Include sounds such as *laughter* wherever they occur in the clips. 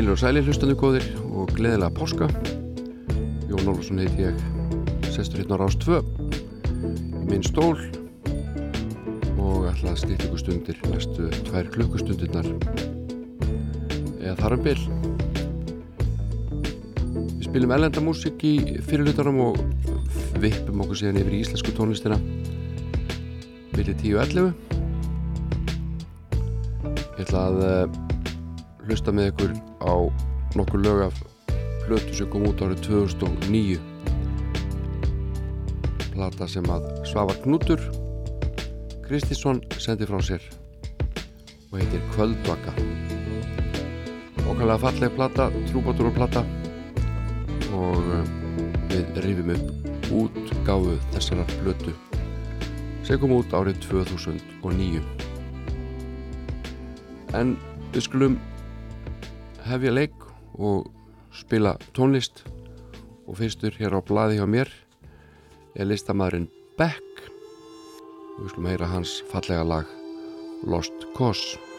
Heilir og sæli hlustandu góðir og gleðilega páska. Jón Olsson heiti ég sestur hérna á Rás 2 í minn stól og ætla að stýta ykkur stundir næstu tvær klukkustundirnar eða þar um bil. Við spilum ellendamúsik í fyrirlutarum og vippum okkur síðan yfir í íslensku tónlistina millir 10 og 11 Ég ætla að uh, hlusta með ykkur á nokkur lög af plötu sem kom út árið 2009 plata sem að Svavar Knútur Kristísson sendi frá sér og heitir Kvöldvaka. Okkarlega falleg plata trúbátur og uh, við rifum upp útgáfu þessara plötu sem kom út árið 2009 en við skulum hefja leik og spila tónlist og fyrstur hér á bladi hjá mér er listamæðurinn Beck. Og við skulum heyra hans fallega lag Lost Cause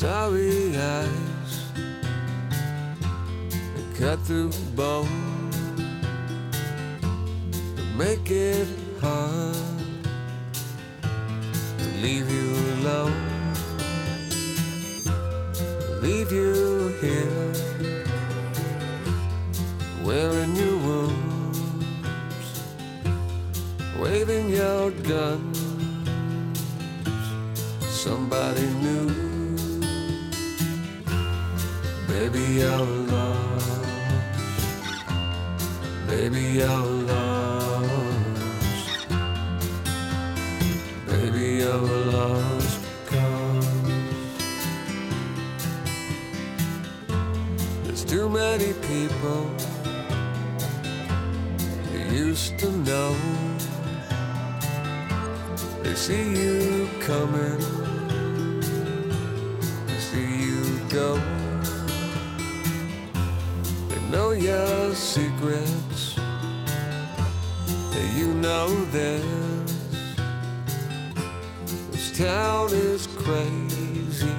sorry eyes that cut through bone that make it hard to leave you alone leave you here wearing your wounds waving your guns. Somebody new Baby, you're lost. Baby, you're lost. Baby, you're lost because there's too many people you used to know. They see you coming, your secrets. You know this. This town is crazy.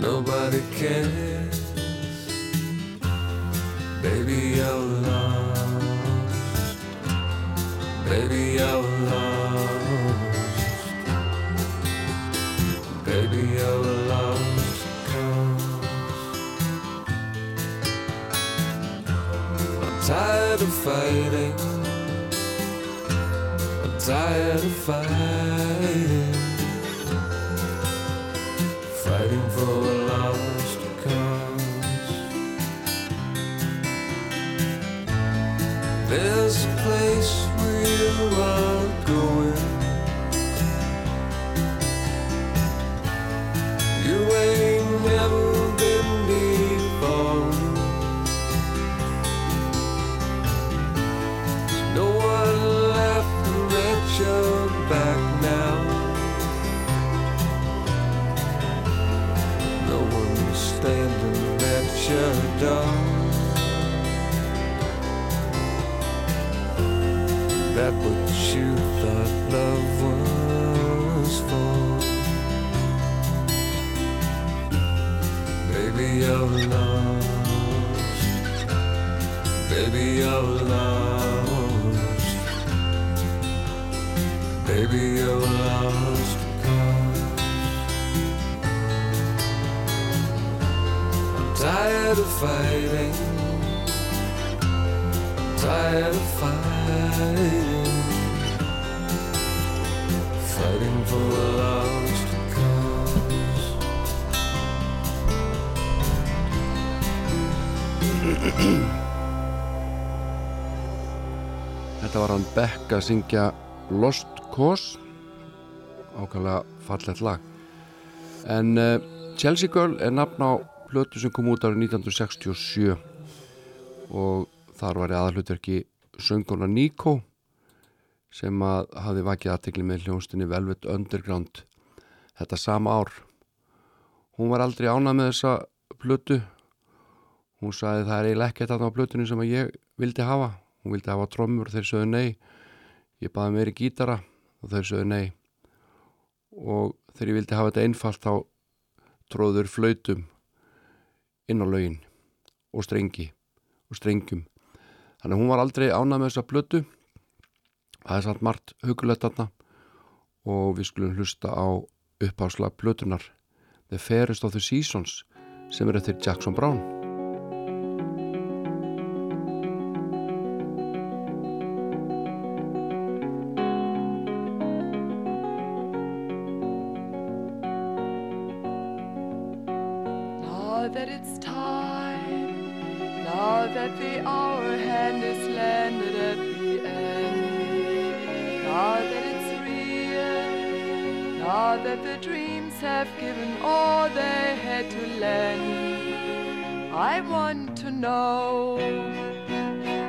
Nobody cares. Baby, you're lost. Baby, you're lost. Baby, you're lost. Tired of fighting. I'm tired of fighting. Fighting for a lost cause. There's a place where you are að syngja Lost Cause. Ákvæmlega fallet lag. En uh, Chelsea Girl er nafn á plötu sem kom út árið 1967 og þar var ég aðalutverki sönguna Nico sem að hafi vakið aðtekli með hljónstinni Velvet Underground þetta sama ár. Hún var aldrei ánað með þessa plötu. Hún sagði það er eiginlega ekkert aðná plötunni sem ég vildi hafa. Hún vildi hafa trommur þeir sögðu nei ég baði meiri gítara og þeir sögðu nei. Og þegar ég vildi hafa þetta einfalt þá tróður flautum inn á laugin og strengi og strengjum. Þannig að hún var aldrei ánað með þessa plötu. Það er samt margt hugulegt aðna og við skulum hlusta á uppháslag plötunar The Fairest of the Seasons sem er eftir Jackson Brown Now that it's time, now that the hour hand is landed at the end, now that it's real, now that the dreams have given all they had to lend, I want to know,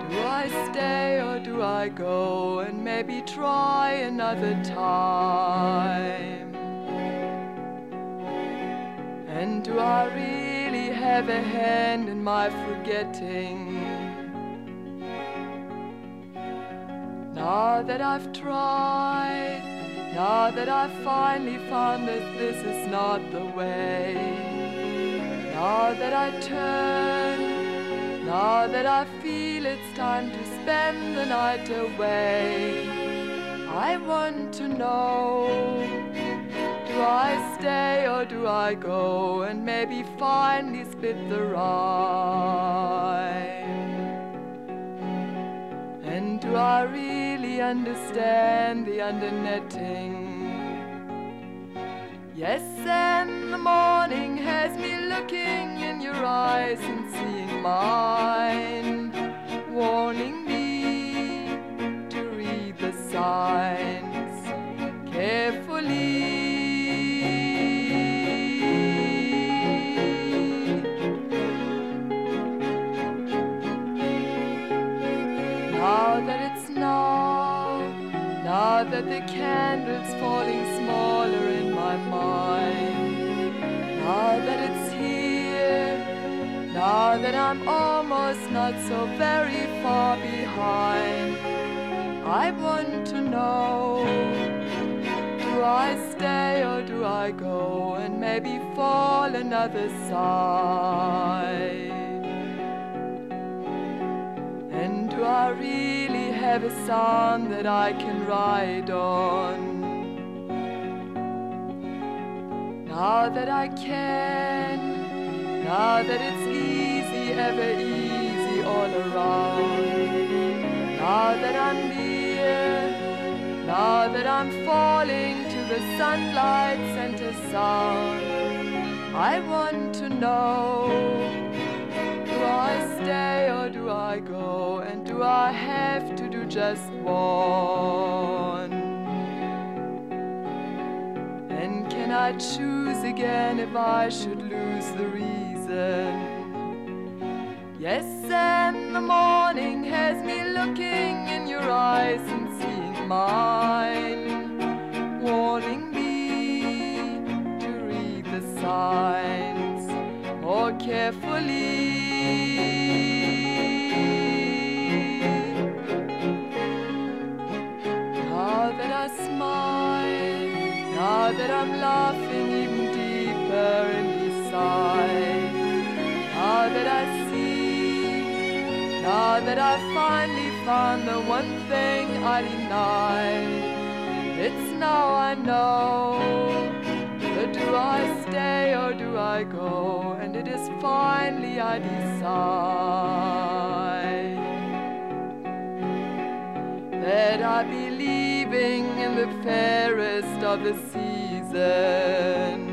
do I stay or do I go and maybe try another time? And do I really have a hand in my forgetting? Now that I've tried, now that I've finally found that this is not the way, now that I turn, now that I feel it's time to spend the night away, I want to know. I stay or do I go and maybe finally split the rhyme? And do I really understand the undernetting? Yes, and the morning has me looking in your eyes and seeing mine, warning me to read the signs carefully. That the candle's falling smaller in my mind, now that it's here, now that I'm almost not so very far behind, I want to know. Do I stay or do I go and maybe fall another side? And do I really a song that I can ride on? Now that I can, now that it's easy, ever easy all around. Now that I'm near, now that I'm falling to the sunlight center sound, I want to know I stay or do I go? And do I have to do just one? And can I choose again if I should lose the reason? Yes, and the morning has me looking in your eyes and seeing mine, warning me to read the signs more carefully. That I'm laughing even deeper inside, now that I see, now that I finally found the one thing I denied, it's now I know. But do I stay or do I go? And it is finally I decide that I be leaving in the fairest of the seasons.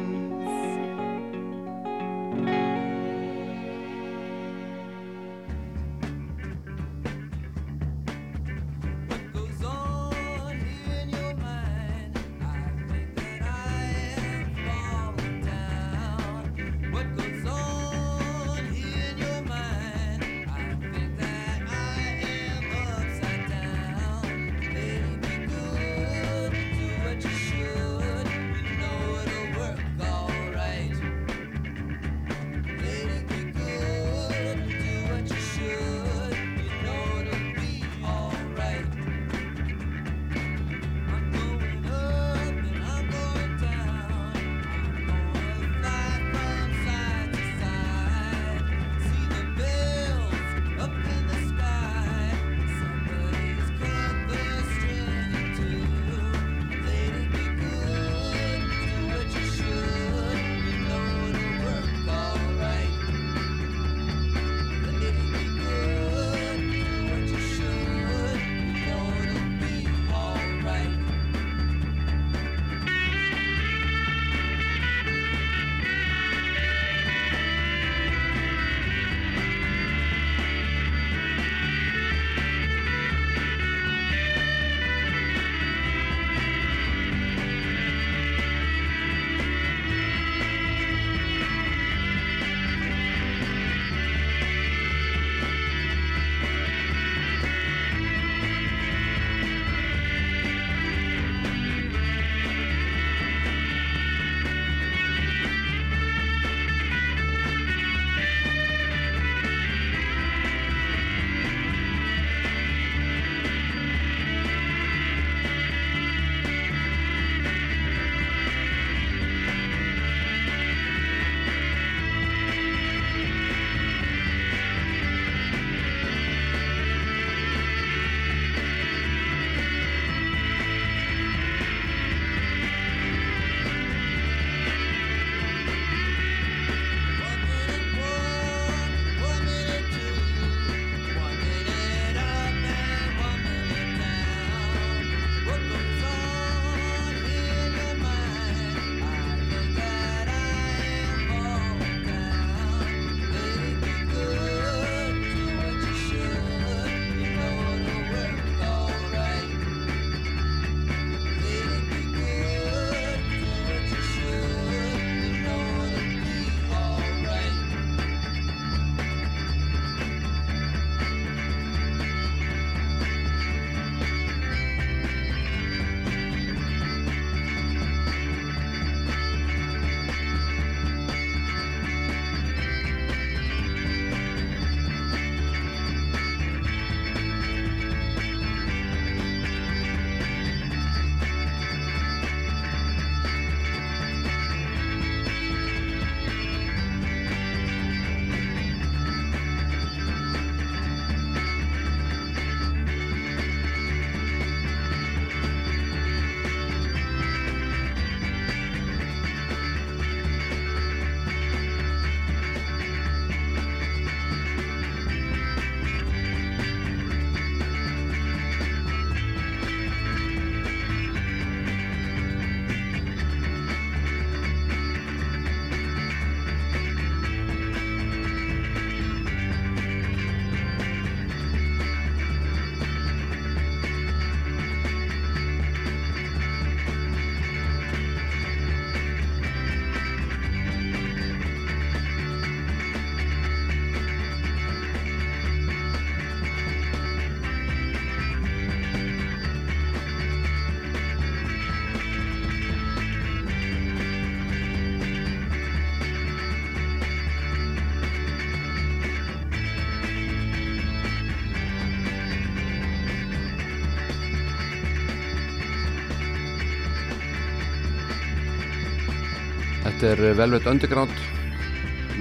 Þetta er Velvet Underground.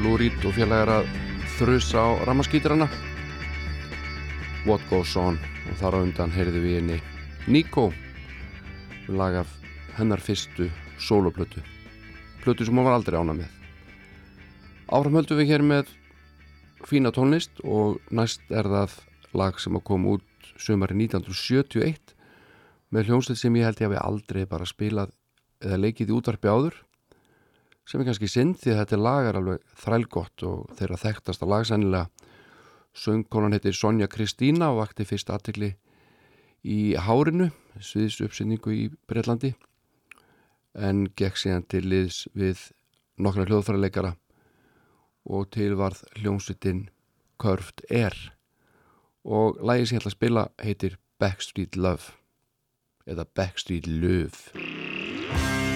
Lou Reed og félagar að þrusa á rammaskýtrana What Goes On? Og þar á undan heyrðu við henni Nico lag af hennar fyrstu soloplötu plötu sem hún var aldrei ána með. Áfram höldum við hér með fína tónlist og næst er það lag sem að koma út sömari 1971 með hljómsveit sem ég held ég hafi aldrei bara spilað eða leikið í útvarpi áður sem er kannski synd því að þetta lag er alveg þrælgott og þeirra þekktasta lag sennilega. Söngkonan heitir Sonja Kristína og vakti fyrst aðtekli í Hárinu sviðis uppsynningu í Breitlandi en gekk síðan til liðs við nokkra hljóðfæraleikara og til varð hljómsveitin Curved Air og lagið sem ég ætla að spila heitir Backstreet Love eða Backstreet Love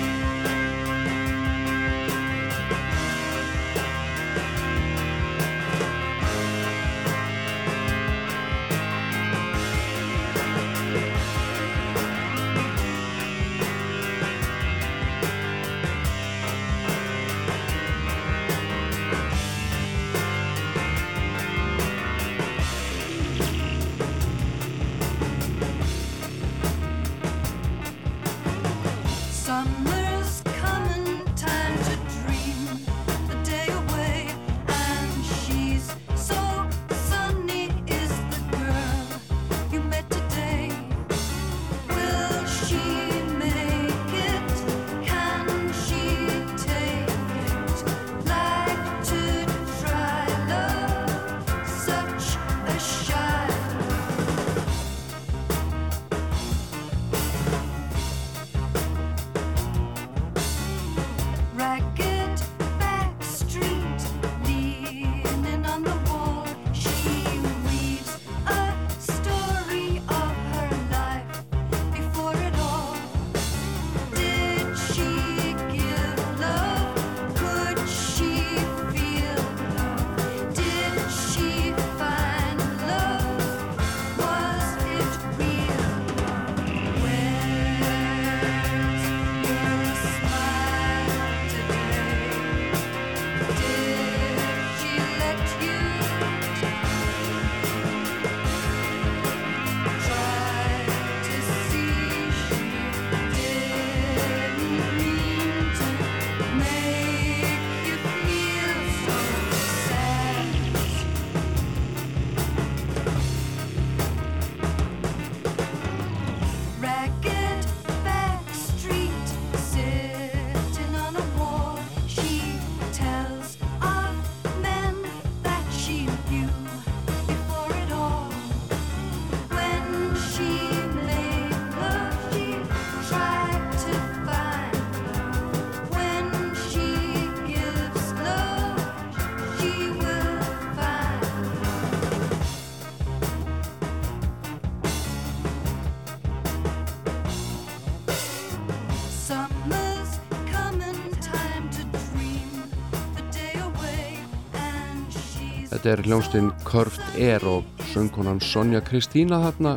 Þetta er hljómsdyn Curved Air og söngkonan Sonja Kristína þarna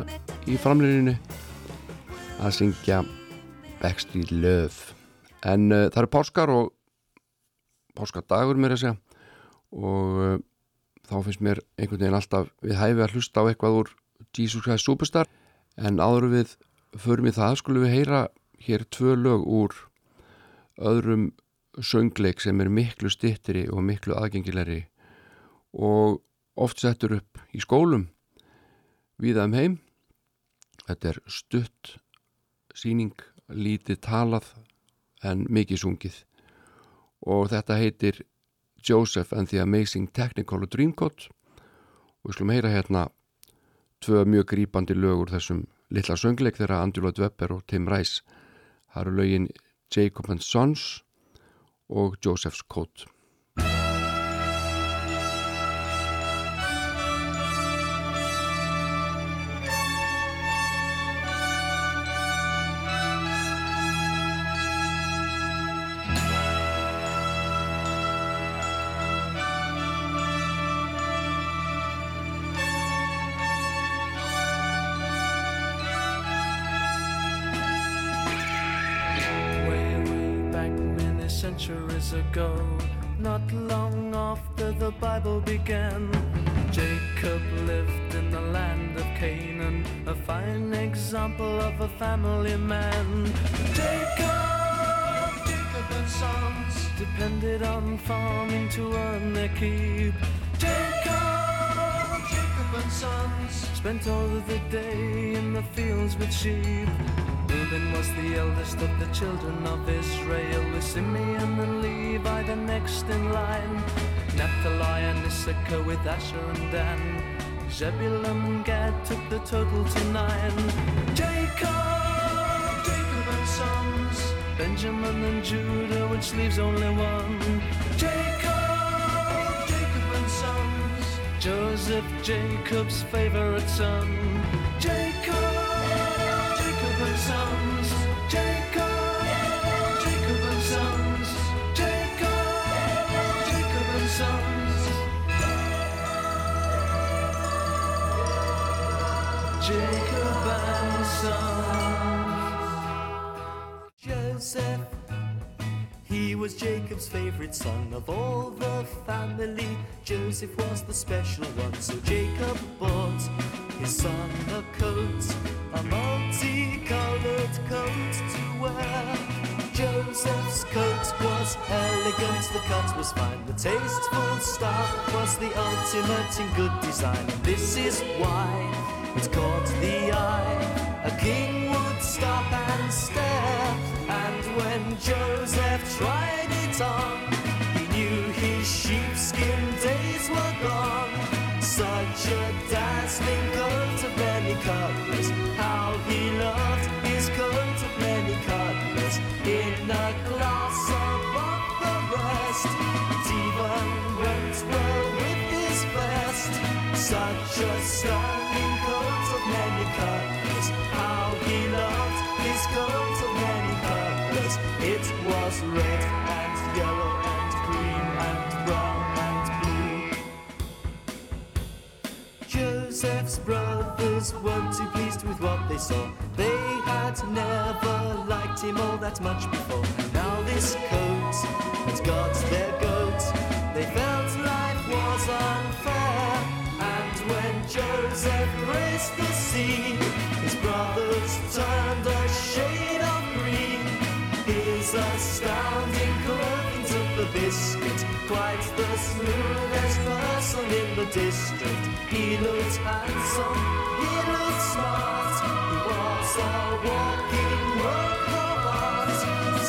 í framlýninni að syngja Backstreet Love. En uh, það eru páskar og páskadagur mér að segja og uh, þá finnst mér einhvern veginn alltaf við hæfi að hlusta á eitthvað úr Jesus Christ Superstar. En áður við förum í það skulum við heyra hér tvö lög úr öðrum söngleik sem er miklu stittri og miklu aðgengilegri og oft settur upp í skólum viða um heim. Þetta er stutt síning, lítið talað en mikið sungið. Og þetta heitir Joseph and the Amazing Technicolor Dreamcoat. Og við skulum heyra hérna tvö mjög grípandi lög úr þessum litla söngleik þeirra Andjúla Dwebber og Tim Rice. Það eru lögin Jacob and Sons og Joseph's Coat centuries ago, not long after the Bible began. Jacob lived in the land of Canaan, a fine example of a family man. Jacob, Jacob and sons depended on farming to earn their keep. Jacob, Jacob and sons spent all of the day in the fields with sheep. Reuben was the eldest of the children of Israel, with Simeon and Levi the next in line. Naphtali and Issachar with Asher and Dan. Zebulun and Gad took the total to nine. Jacob, Jacob and sons, Benjamin and Judah, which leaves only one. Jacob, Jacob and sons, Joseph, Jacob's favorite son. Was Jacob's favorite son of all the family. Joseph was the special one, so Jacob bought his son a coat, a multicolored coat to wear. Joseph's coat was elegant, the cut was fine, the tasteful style was the ultimate in good design. And this is why it caught the eye. A king would stop and stare, and when Joseph tried it on, weren't too pleased with what they saw. They had never liked him all that much before. Now this coat had got their goat. They felt life was unfair. And when Joseph raised the sea, his brothers turned a shade of green. His astounding biscuit, quite the smoothest person in the district. He looked handsome, he looked smart, he was a walking work of art.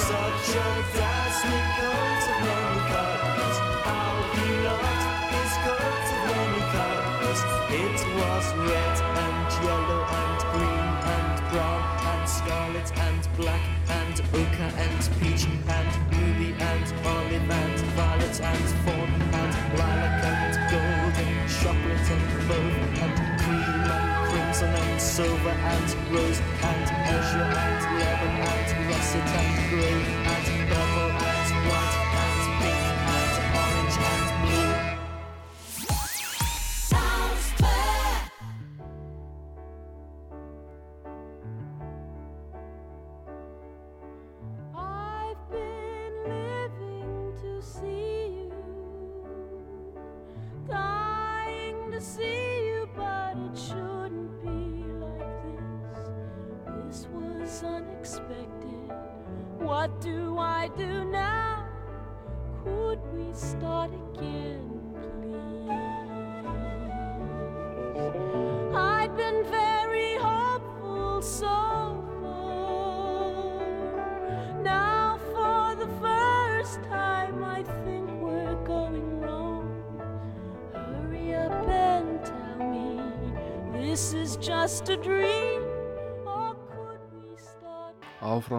Such a dazzling coat of many colors, how he loved his coat of many colors. It was red and yellow and green and brown and scarlet and black and ochre and peach and and fawn and lilac and gold and chocolate and mauve and cream and crimson and silver and rose and azure and lemon and russet and grey and purple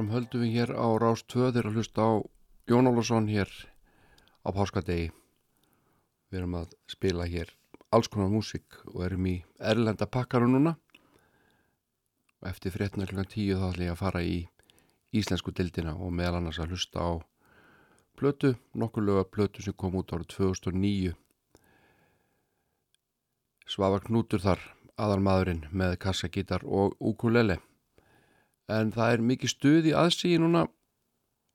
Áfram höldum við hér á Rás 2 þegar að hlusta á Jón Ólafsson hér á páskadegi. Við erum að spila hér alls konar músík og erum í erlenda pakkaru núna. Eftir fréttina klukkan 10 þá ætlum ég að fara í íslensku dildina og meðal annars að hlusta á plötu, nokkur löga plötu sem kom út árið 2009. Svavar Knútur þar, aðalmaðurinn með kassagítar og ukulele en það er mikið stuð í aðsíði núna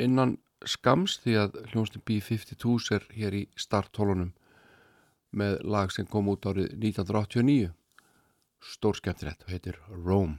innan skams því að hljónstin B-52 er hér í starthólunum með lag sem kom út árið 1989 stór skemmtilegt heitir Rome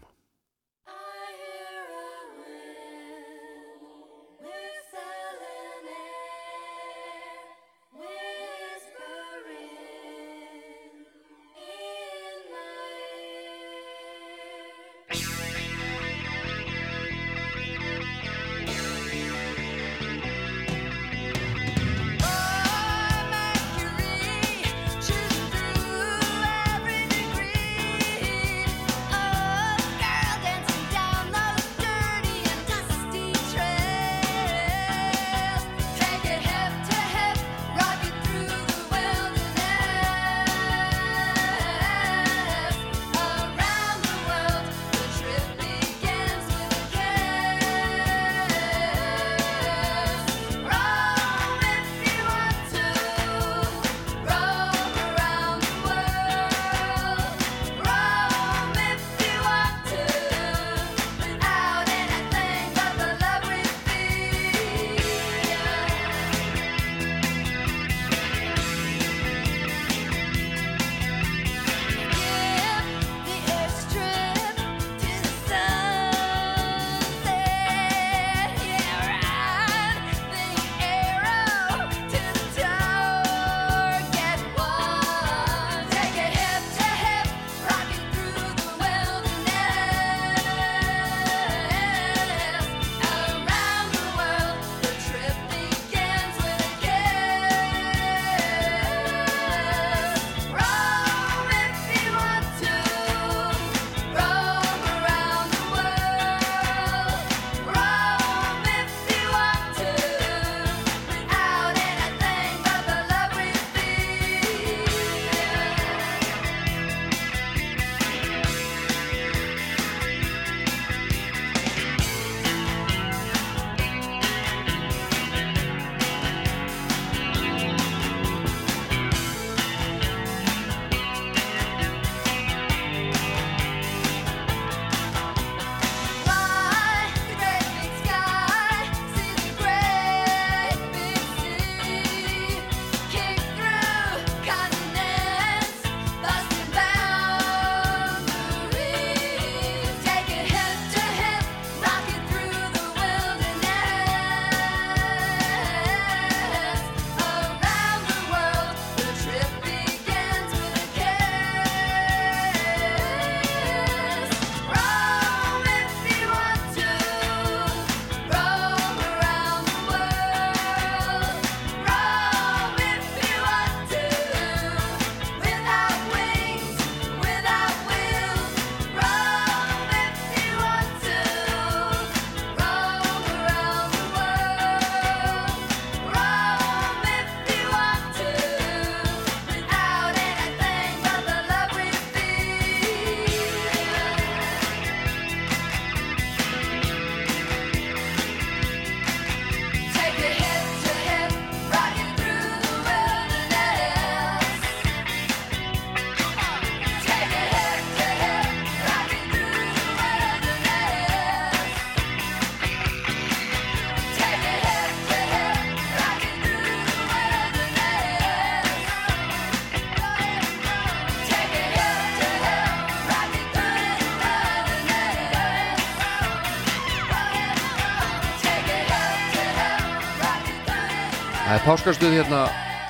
páskastuð hérna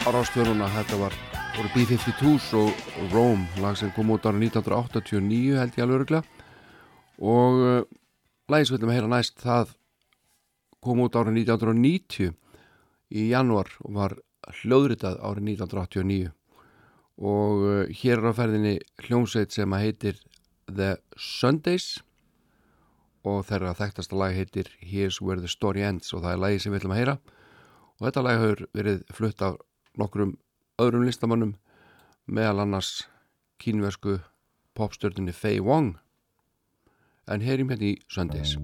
á Rástfjöruna, þetta var voru B-52s og Rome, lag sem kom út ára 1989 held ég alveg öruglega og uh, lagið sem við ætlum að heyra næst það kom út ára 1990 í januar og var hljóðritað árið 1989 og uh, hér er á ferðinni hljómsveit sem að heitir The Sundays. Og þeirra þekktasta lag heitir Here's Where the Story Ends. Og það er lagið sem við ætlum að heyra og þetta lag hefur verið flutt af nokkrum öðrum listamannum meðal annars kínversku popstjörnunni Faye Wong en heyrim hérna í Sundays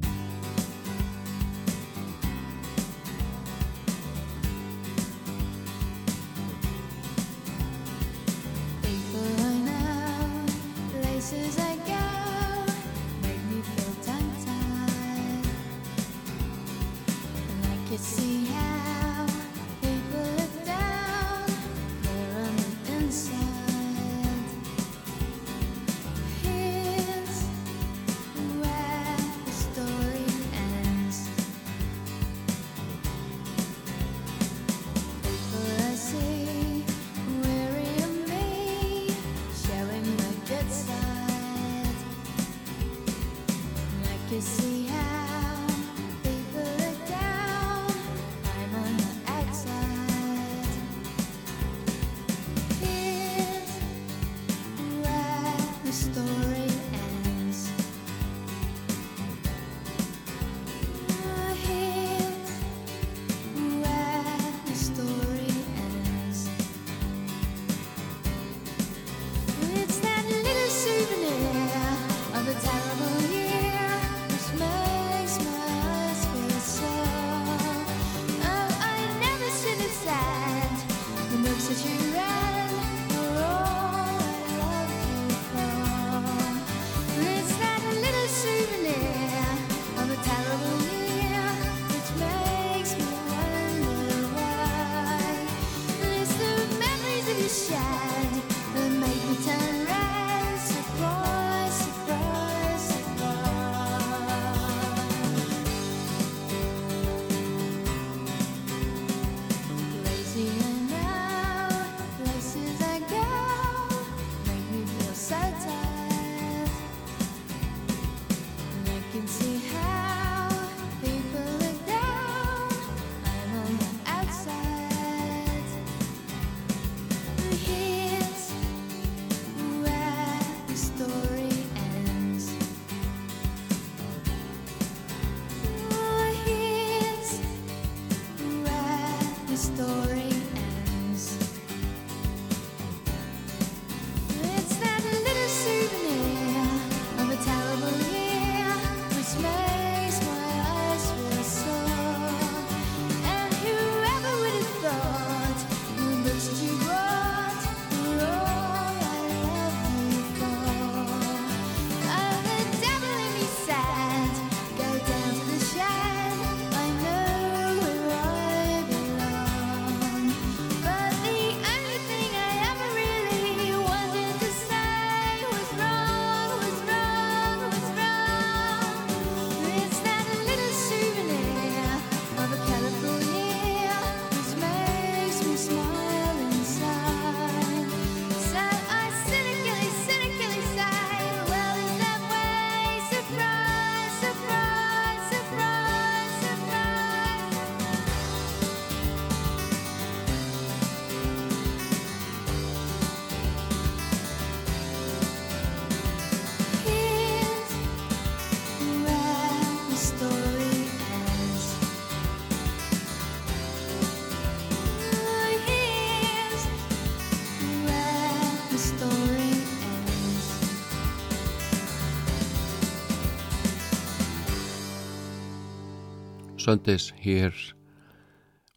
Sundays Here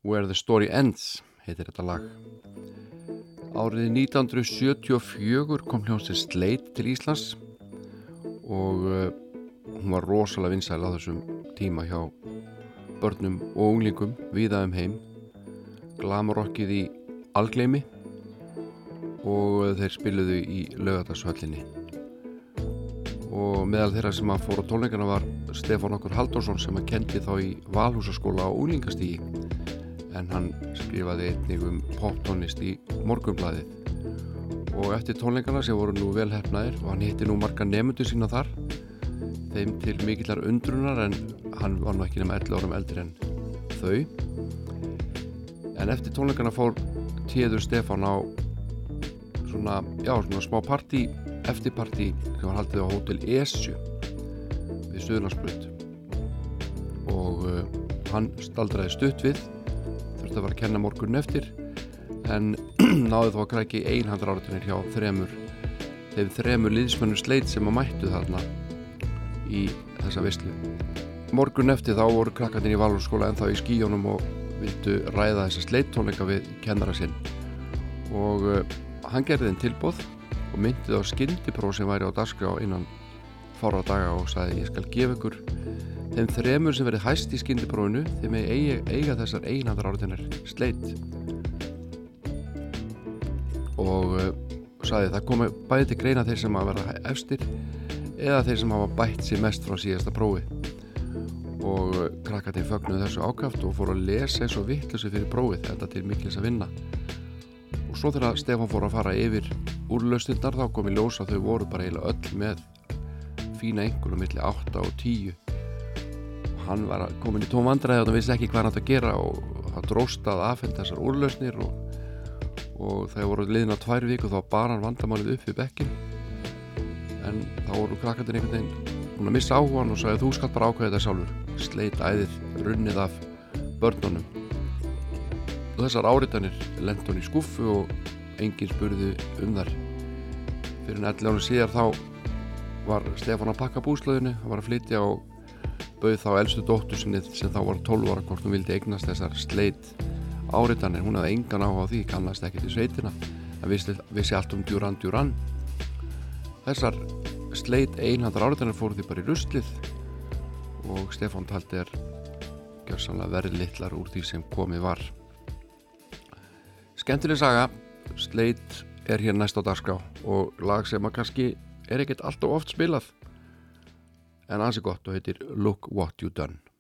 Where the Story Ends heitir þetta lag. Árið 1974 kom hljómsið Sleit til Íslands og uh, hún var rosalega vinsæl á þessum tíma hjá börnum og unglingum viða um heim. Glamurokkið í algleimi og uh, þeir spiluðu í lögatarsvöllinni og meðal þeirra sem að fóru á tónleikana var Stefán okkur Halldórsson sem að kendi þá í Valhúsaskóla á úlingastígi en hann skrifaði einnig um poptónlist í morgunblæðið og eftir tónleikana sem voru nú vel hefnaðir og hann hitti nú marga nefndu sína þar þeim til mikillar undrunar en hann var nú ekki nema 11 árum eldri en þau. En eftir tónleikana fór Tíður Stefán á svona, já, svona smá partí eftirpartí sem var haldið á Hótel Esju við Suðurlandsbrut og uh, hann staldraði stutt við þurfti að vera að kenna morgun eftir en *clears throat* náði þó að kræki einhandra áratunir hjá þremur þeim þremur liðsmönnum sleit sem að mættu þarna í þessa veistlu morgun eftir þá voru krakkarnir í Valurskóla en þá í skíjónum og vildu ræða þessa sleittónleika við kennara sinn. Og uh, hann gerði þeim tilbóð og myndið á skyndipróf sem væri á dagskrá innan fára daga og sagði ég skal gefa ykkur þeim þremur sem verið hæst í skyndiprófinu þeim eigi, eiga, þessar einhandar áratinnar sleitt og uh, sagði það komi bæði til greina þeir sem að vera efstir eða þeir sem hafa bætt sér mest frá síðasta prófi. Og uh, krakkatinn fögnuðu þessu ákaft og fóru að lesa eins og vittlusi fyrir prófið þetta til mikils að vinna. Og svo þegar Stefán fór að fara yfir úrlaustundar þá kom í ljós að þau voru bara eiginlega öll með fína einhverjum milli 8 og 10 hann var komin í tóm vandræði og það vissi ekki hvað hann átt að gera og það dróst að afhenda þessar úrlausnir og, og þegar voru liðin á tvær viku þá bar hann vandamálið upp við bekkin en þá voru krakkandir einhvern veginn búin að missa áhugan og sagði þú skalt bara ákveða þetta sjálfur. Sleit æðið runnið af börnunum. Og þessar áritanir lent hann í skuffu og enginn spurði um þar fyrir en 11 ára síðar þá var Stefán að pakka búslöðinu hann var að flytja og bauð þá elstu dóttur sinni sem þá var 12 ára hvort hún vildi eignast þessar sleit áritanir. Hún hafði engan áhuga á því, kannast ekki til sveitina en vissi, vissi allt um Duran Duran. Þessar sleit einhandar áritanir fóru því bara í ruslið og Stefán taldi er gjörsanlega verið litlar úr því sem komið var. Skemmtileg saga. Sleit er hér næst á dagskrá og lag sem að kannski er ekkert alltaf oft spilað. En ansi gott og heitir Look What You Done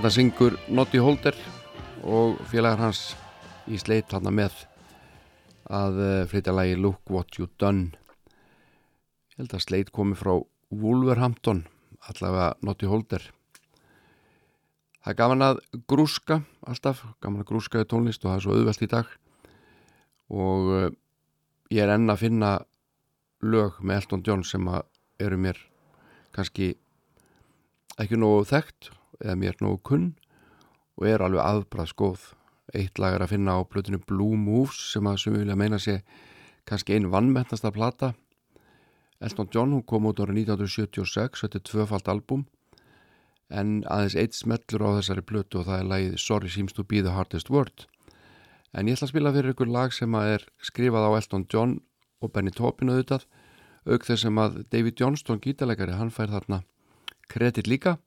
Þarna syngur Noddy Holder og félagar hans í sleit þarna með að eh, flytja lagi Look What You Done. Ég held að sleit komi frá Wolverhampton allavega Noddy Holder. Það er gaman að grúska alltaf, gaman að grúska í tónlist og það er svo auðvelt í dag. Og eh, ég er enn að finna lög með Elton John sem að eru mér kannski ekki nógu þekkt eða mér nógu kunn og er alveg aðbræðs góð. Eitt lag er að finna á blötinu Blue Moves sem að vilja meina sé kannski einn vannmettnasta plata. Elton John kom út árið 1976 þetta er tvöfalt album en aðeins eitt smellur á þessari blötu og það er lagið Sorry Seems to be the Hardest Word. En ég ætla að spila fyrir ykkur lag sem að er skrifað á Elton John og Benny Taupin auðvitað auk þess að David Johnston gítalegari hann fær þarna kredit líka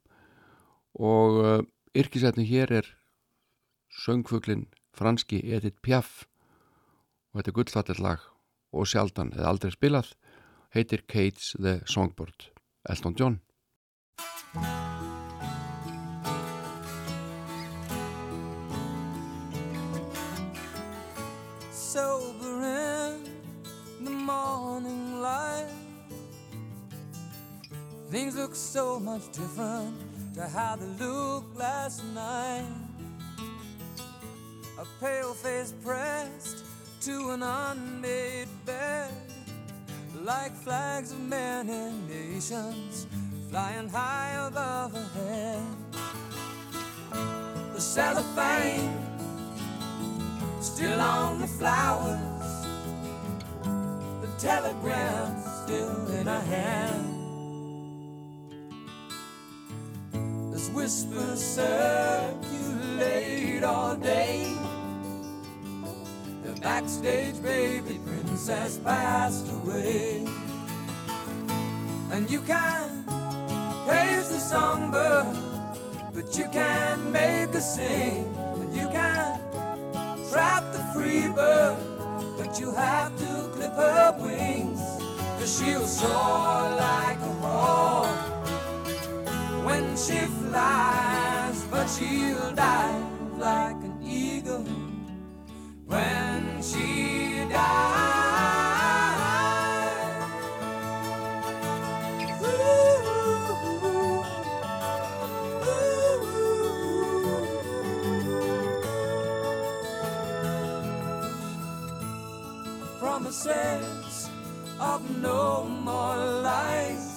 og uh, yrkisetni hér er söngfuglin franski Edith Piaf. Og þetta er gullfallet lag og sjaldan eða aldrei spilað. Heitir Kate's the Songbird Elton John. Sober in the morning light. Things look so much different to how they looked last night. A pale face pressed to an unmade bed, like flags of many nations flying high above her head. The cellophane still on the flowers. The telegram still in her hand. Whispers circulate all day. The backstage baby princess passed away. And you can praise the songbird, but you can't make her sing. And you can trap the free bird, but you have to clip her wings. Cause she'll soar like a hawk when she flies, but she'll dive like an eagle when she dies. Ooh, ooh, ooh. Promises of no more lies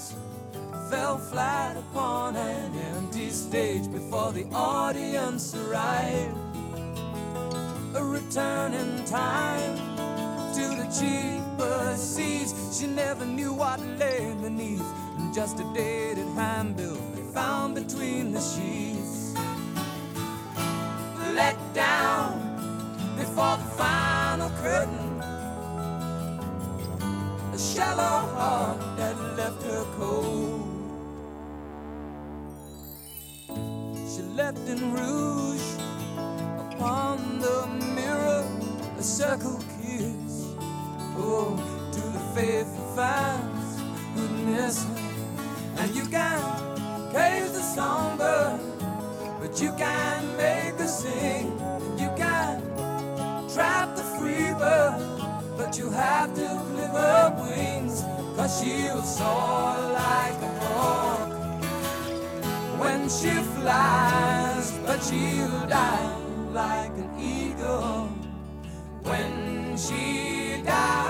fell flat upon an empty stage before the audience arrived. A return in time to the cheaper seats. She never knew what lay beneath, and just a dated handbill they found between the sheets. Let down before the final curtain. A shallow heart that left her cold. She left in rouge upon the mirror a circle kiss. Oh, to the faithful fans who her. And you can cage the songbird, but you can't make her sing. You can trap the free bird, but you have to clip her wings. Cause she'll soar like a hawk when she flies, but she'll die like an eagle when she dies.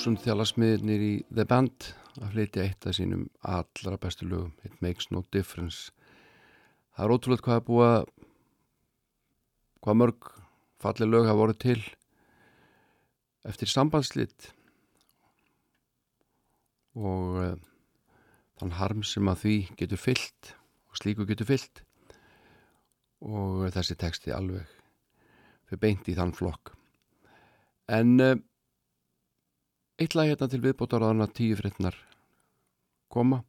Þúsund þjálasmiðnir í The Band að flytja eitt af sínum allra bestu lögum. It Makes No Difference. Það er ótrúlega hvað að hvað mörg fallið lög hafa voru til eftir sambandslit og uh, þann harm sem að því getur fyllt og slíku getur fyllt. Og þessi texti alveg fyrir beint í þann flokk. En uh, eitt lag hérna til viðbótar að hana tíu fréttnar koma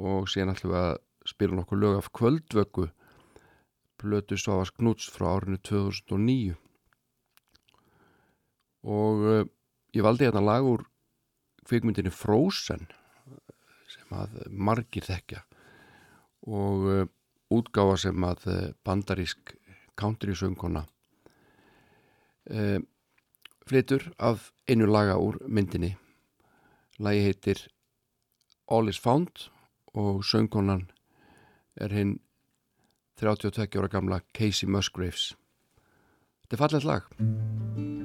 og síðan ætlum við að spila nokkuð lög af kvöldvöku. Blötu Svavas Knúts frá árinu 2009 og uh, ég valdi hérna lag úr kvikmyndinni Frozen sem að margir þekkja. Og uh, útgáfa sem að uh, bandarísk country sönguna uh, flytur af einu laga úr myndinni. Lagi heitir All is Found og söngkonan er hinn 32 ára gamla Casey Musgraves. Þetta er fallegt lag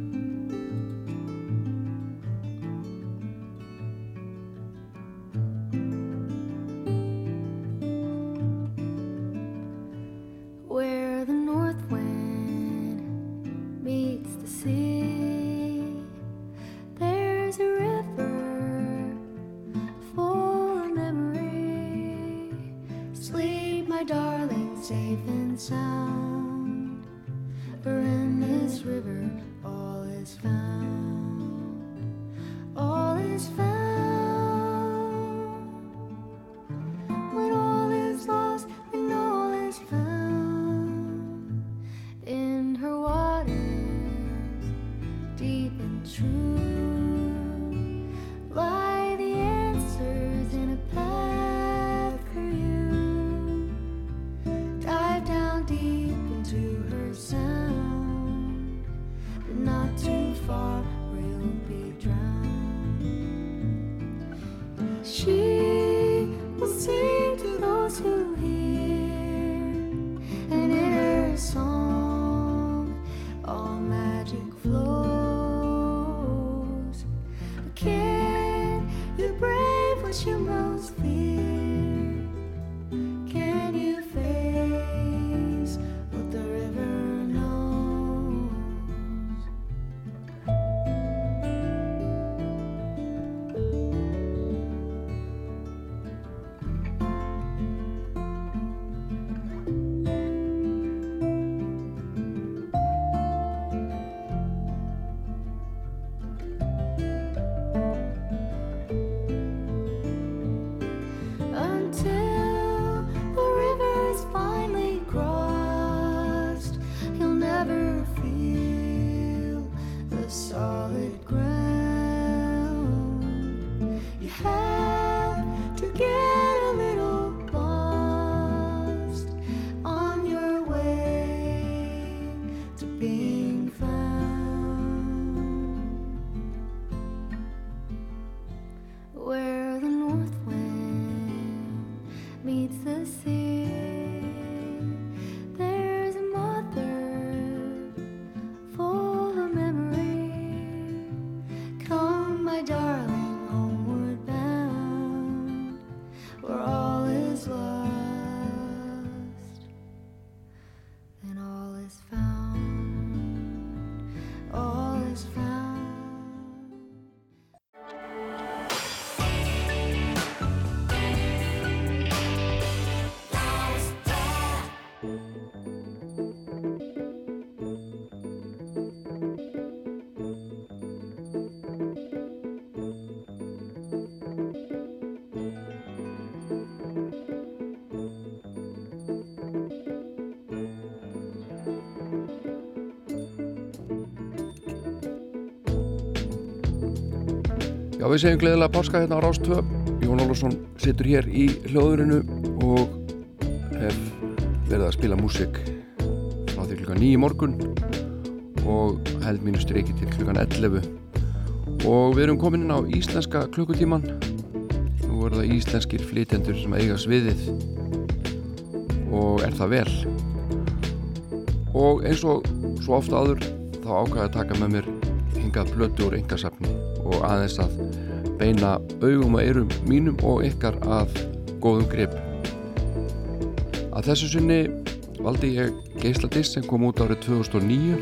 við segjum gleðilega páska hérna á Rástvö. Jón Ólafsson situr hér í hljóðurinu og hef verið að spila músik frá því klukkan 9 í morgun og held mínu streiki til klukkan 11 og við erum komin inn á íslenska klukkutíman nú eru það íslenskir flytjendur sem eiga sviðið. Og er það vel? Og eins og svo ofta áður þá ákvaði að taka með mér hingað blötu úr engasafni og aðeins að beina augum og eyrum mínum og ykkar að góðum grip. Að þessu sinni valdi ég geisladist sem kom út árið 2009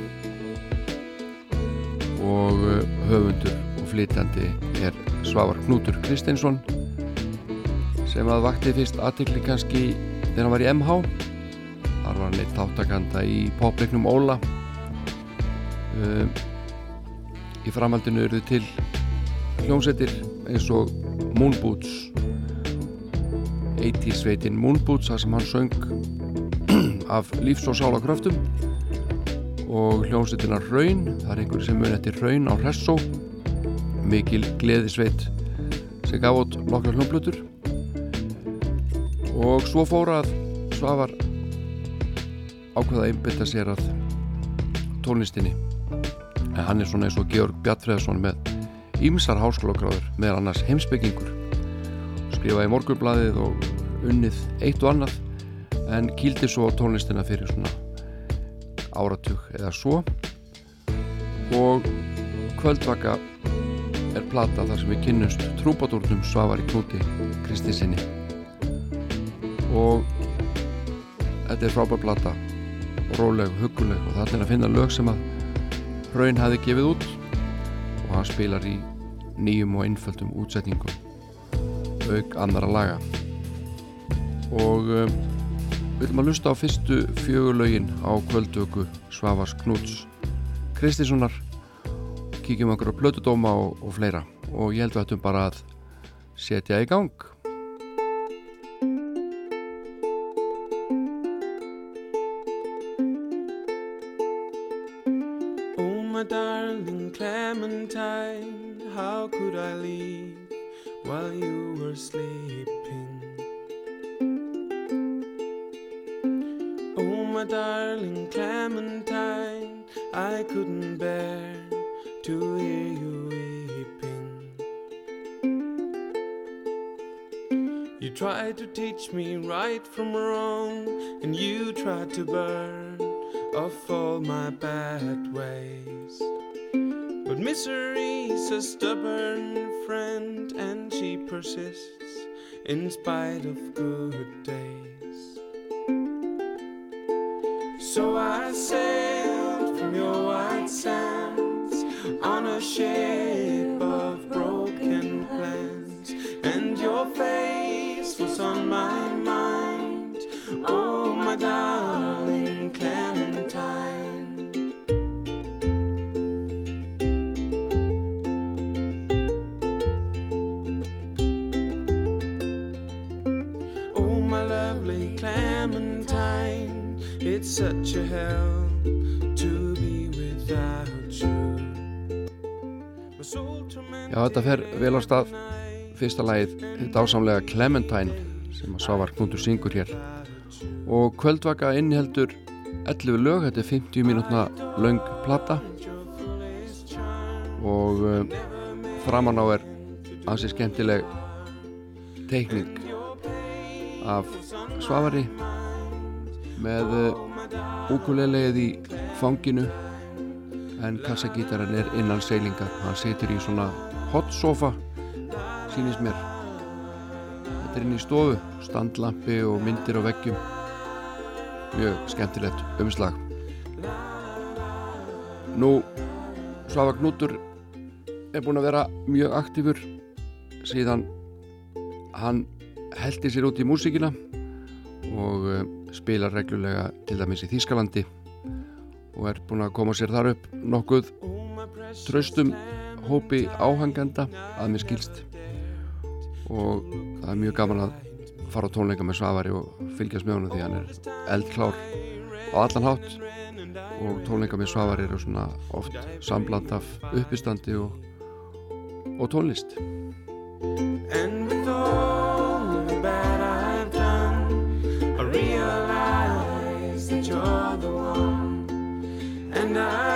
og uh, höfundur og flytjandi er Svavar Knútur Kristinsson sem að vakti fyrst aðtikli kannski þegar hann var í MH þar var hann eitt þáttakanda í popleiknum Óla um, í framhaldinu eru til hljómsveitir eins og Moonboots. 80 sveitin Moonboots þar sem hann söng *clears throat* af lífs- og sálakröftum og hljómsveitina Raun það er einhver sem mun eftir Raun á Hressó mikil gleðisveit sem gaf út nokkra hljómblutur og svo fór að Svavar ákveða að einbytta sér að tónlistinni. En hann er svona eins og Georg Bjartfreðsson með ímsar háskólagráður með annars heimsbyggingur skrifaði morgunbladið og unnið eitt og annað en kýldi svo tónlistina fyrir svona áratug eða svo. Og kvöldvaka er plata þar sem við kynnumst trúbadórnum Svavari Knúti Kristinsinni og þetta er frábær plata róleg, huguleg og það er að finna lög sem að Raun hafi gefið út og hann spilar í nýjum og einföldum útsetningum auk annara laga. Og um, við viljum að lusta á fyrstu fjögulögin á kvöldöku Svavars Knúts Kristinssonar. Kíkjum okkur á blötudóma og, og fleira. Og ég held að þetta bara að setja í gang my bad ways. But misery's a stubborn friend, and she persists in spite of good days. So I sailed from your white sands on a ship of broken plans, and your face was on my mind. Oh, such a hell to be without you. Já, þetta fer vel á stað. Fyrsta lagið, þetta ásamlega Clementine sem að Svavar Knútur syngur hér. Og kvöldvaka inniheldur 11 lög, þetta er 50 mínútna löng plata. Og um, framan á er ansi skemmtileg teikning af Svavari með uh, úkulelegið í fanginu en kassagítarinn er innan seilingar. Hann situr í svona hot sofa sýnist mér. Þetta er inn í stofu standlampi og myndir á veggjum. Mjög skemmtilegt umslag. Nú Svafa Knútur er búinn að vera mjög aktífur síðan hann heldi sér út í músíkina og uh, spilar reglulega til dæmis í Þýskalandi og er búinn að koma sér þar upp nokkuð tröstum hópi áhangenda að mér skilst. Og það er mjög gaman að fara á tónleika með Svavari og fylgjast með honum því hann er eldklár á allan hátt. Og tónleika með Svavari eru svona oft sambland af uppistandi og, og tónlist the one, and I.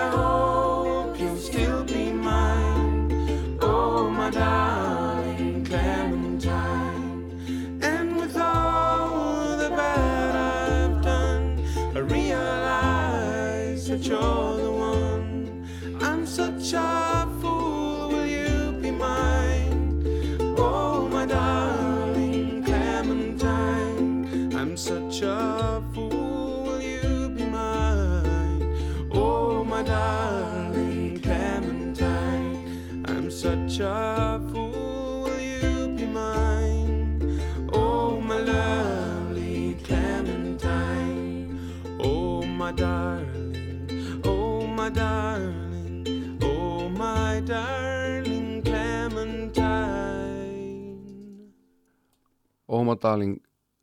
Óma Darling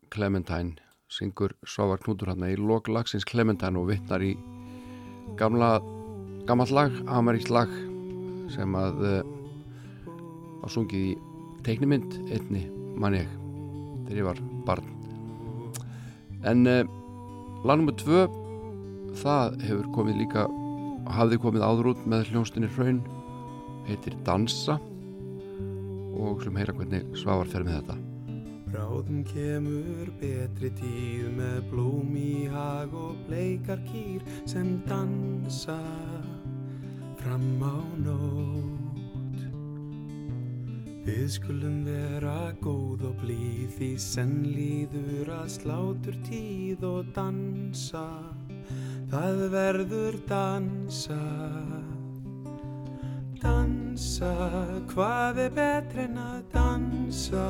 Clementine syngur Svavar Knútur hann í lok lagsins Clementine og vittnar í gamla gammalt lag, ameríkt lag sem að uh, var sungið í teiknimynd einni mann ég þegar ég var barn en uh, lag nr. 2 það hefur komið líka hafði komið áður út með hljónstinni Hraun heitir Dansa og sem heyra hvernig Svavar fer með þetta Bráðum kemur betri tíð með blóm í hag og bleikar kýr sem dansa fram á nótt. Við skulum vera góð og blíð því senn líður að slátur tíð og dansa. Það verður dansa. Dansa, hvað er betri en að dansa?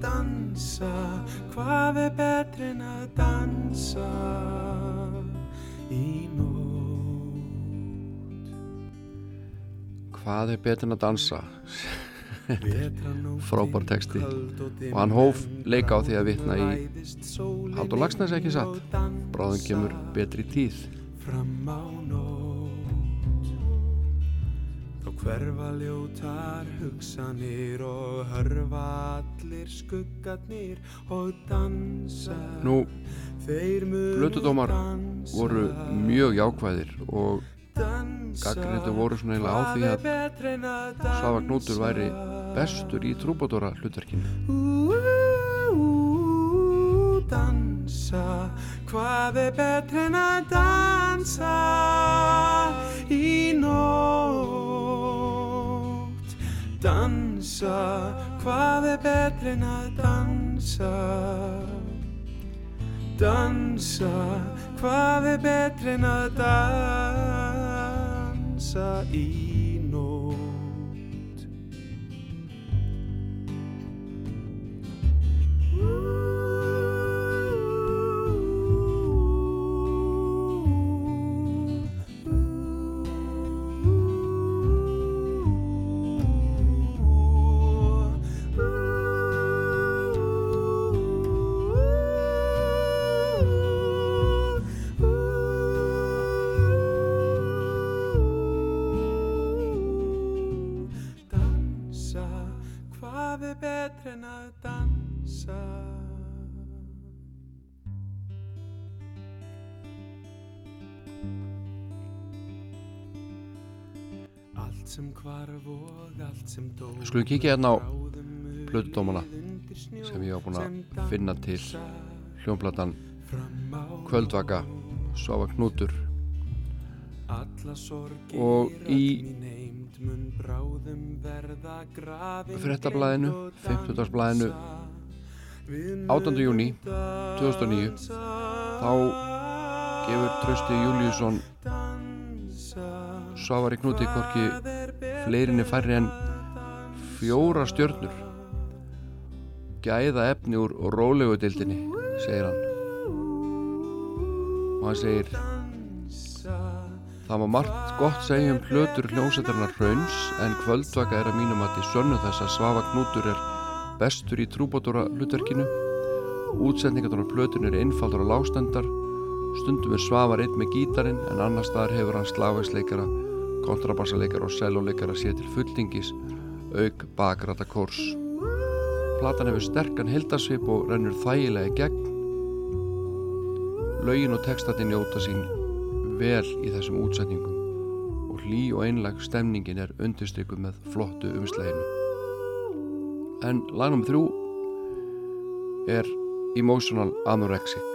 Dansa, hvað er betri en að dansa í nótt? Hvað er betur en að dansa? *laughs* Frábær texti. og hann hóf leika á því að vitna í Haldur Lagsnes ekki satt Bráðum kemur betri tíð fram á þá hverfa ljótar hugsanir og hörfa allir skuggarnir og dansa. Nú, dansa, voru mjög jákvæðir og dansa, gagnrýndu voru svona eiginlega á því að dansa? væri bestur í trúbadóra hlutverkinu dansa. Hvað er betri en að dansa í nótt Dansa Hvað er betri en að dansa? Dansa Hvað er betri en að dansa í skulum kíkja hérna á snjó sem ég var búin að finna til hljónplatan á Kvöldvaka Svavar Knútur Og í- öll mín eymd mun bráðum verða grafin Fréttablaðinu, greind og 50-dagsblaðinu, dansa. Við 18. júní munum 2009 dansa, þá gefur Trausti Júliusson. Svavari Knúti betra fleirinni færri en fjóra stjörnur. Gæða efni úr rólegu dildinni segir hann. Og hann segir það var margt gott segja um plötur hljómsættarnar Hrauns en kvöldvaka er að mínum að til sönnu þess að Svafa Knútur er bestur í trúbótúra hlutverkinu. Útsendingarnar plötun eru einfaldar og lágstendar stundum er Svavar einn með gítarinn en annar staðar hefur hann slagvegsleikara kontrabassaleikara og selóleikara sér til fulltingis auk bakrata kors Platan hefur sterkan heldarsvip og rennur þægilega í gegn Lögin og textatinn njóta sín vel í þessum útsetningum og hlý og einlag stemningin er undirstrykkuð með flottu umslæginu. En lag nr. þrjú er Emotional Anorexic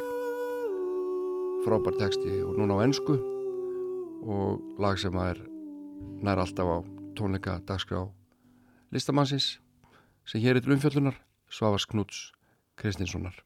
frábær texti og núna á ennsku og lag sem að er nær alltaf á tónleika dagskrá listamannsins sem hér er til umfjöllunar Svavars Knúts Kristinssonar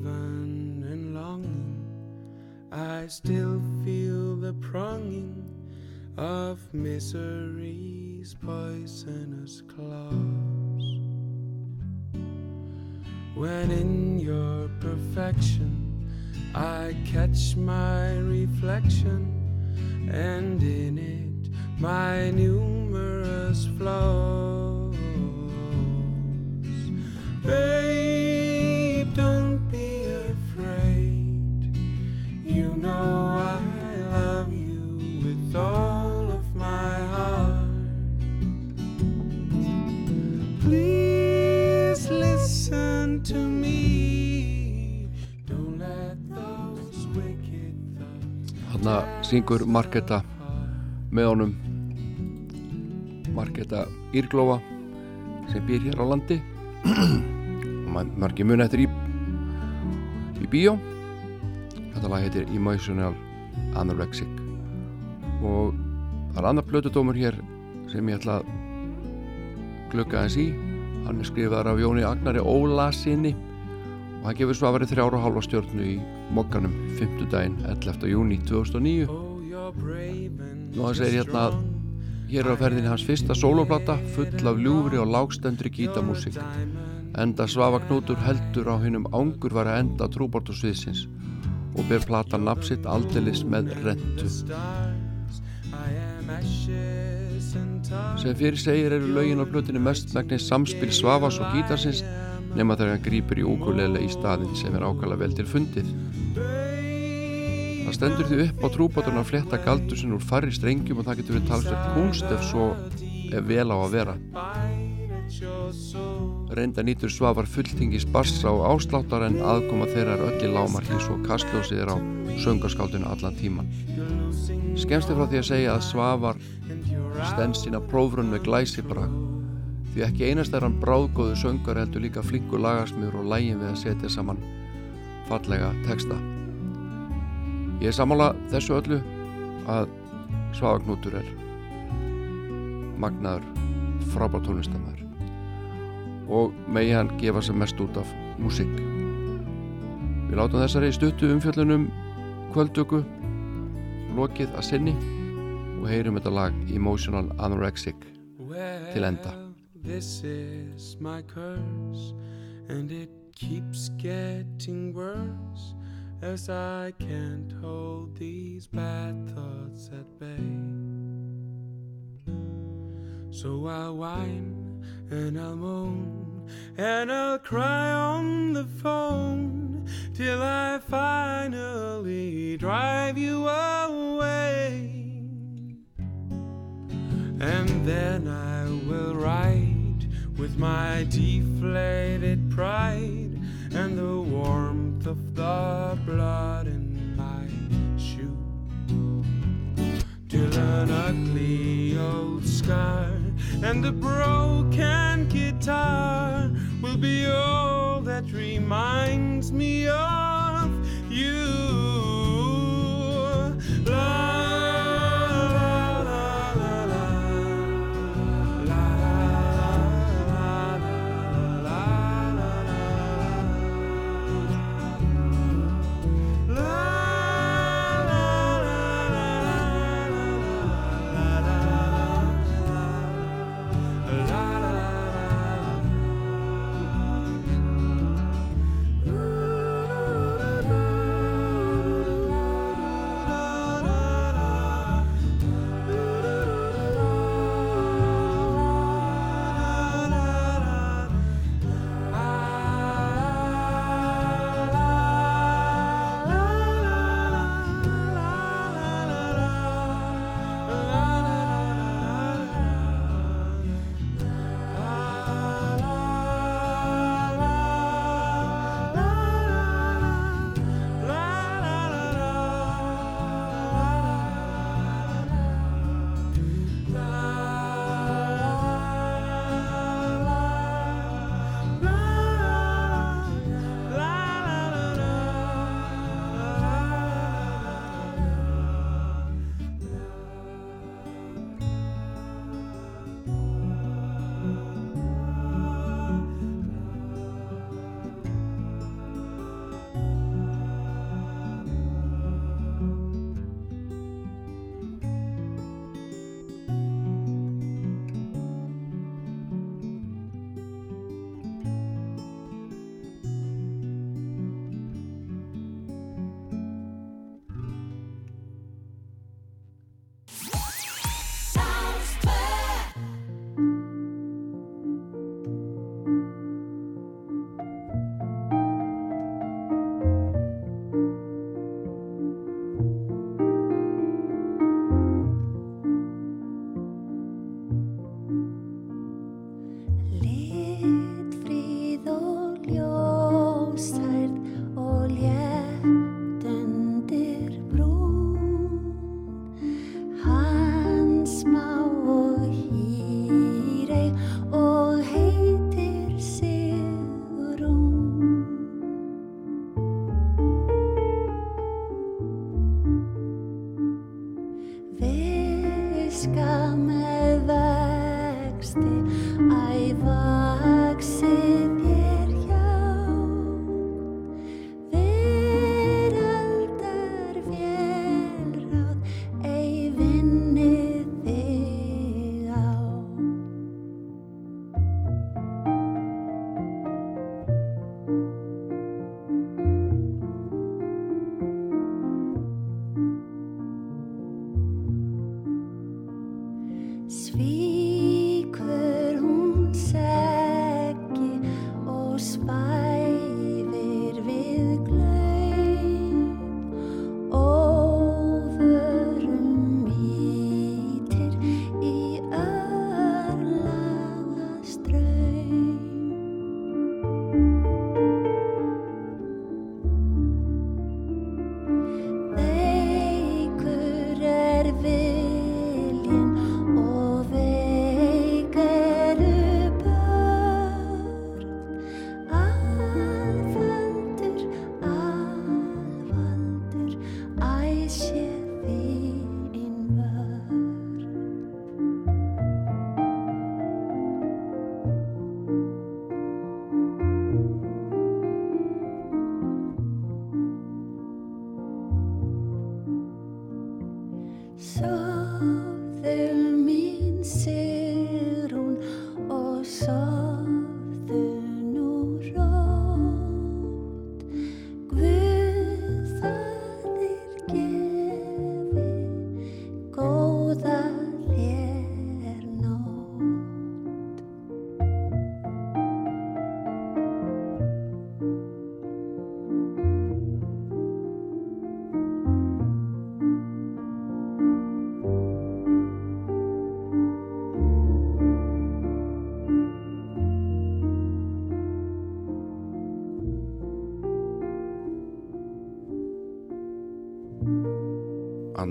even in longing, I still feel the pronging of misery's poisonous claws. When in your perfection I catch my reflection, and in it my numerous flaws. Babe, Hanna syngur Marketa með honum. Marketa Írglófa sem býr hér á landi. Og *clears throat* ma- margir mun eftir í í bíó. Þetta lag heitir Emotional Anorexic. Og það er annar blötudómur hér sem ég ætla að glugga eins í. Hann er skrifaðar af Jóni Agnari Ólasinni og hann gefur verið þrjára og hálfa stjórnu í mokkanum 5. daginn 11. júni 2009 Oh, you're brave and Nú hann segir hérna að hér er á ferðinni hans fyrsta sóloplata full af ljúfri og lágstendri gítamúsík enda Svafa Knútur heldur á hinnum ángur var að enda trúbortu sviðsins og ber plata nafsitt aldeilis með rentu sem fyrir segir eru lögin á plötinu mestmægnis samspil Svafas og gítarsins nema þegar hann grýpur í úkuleile í staðin sem er ákala vel til fundið Það stendur því upp á trúbáturinn að fletta galdusinn úr farri strengjum og það getur verið talsvert kunst ef svo ef vel á að vera. Reynda nýtur svafar fulltingis bassa og ásláttar en aðkoma þeirra er öll í lámarki svo kastljósið er á söngaskáldinu allan tíman. Skemst er frá því að segja að svafar stend sína prófrun með glæsibrag því ekki einast er hann bráðgóðu söngar heldur líka flinkur lagasmjör og lægin við að setja saman fallega texta. Ég er sammála þessu öllu að Svavagnútur er magnaður frábær tónlistamæður og megi hann gefa sem mest út af músík. Við látum þessari stuttu umfjöllunum kvöldöku lokið að sinni og heyrum þetta lag Emotional Anorexic til enda. This is my curse, and it keeps getting worse as I can't hold these bad thoughts at bay. So I'll whine and I'll moan and I'll cry on the phone till I finally drive you away. And then I will ride with my deflated pride and the warmth of the blood in my shoe. Till an ugly old scar and a broken guitar will be all that reminds me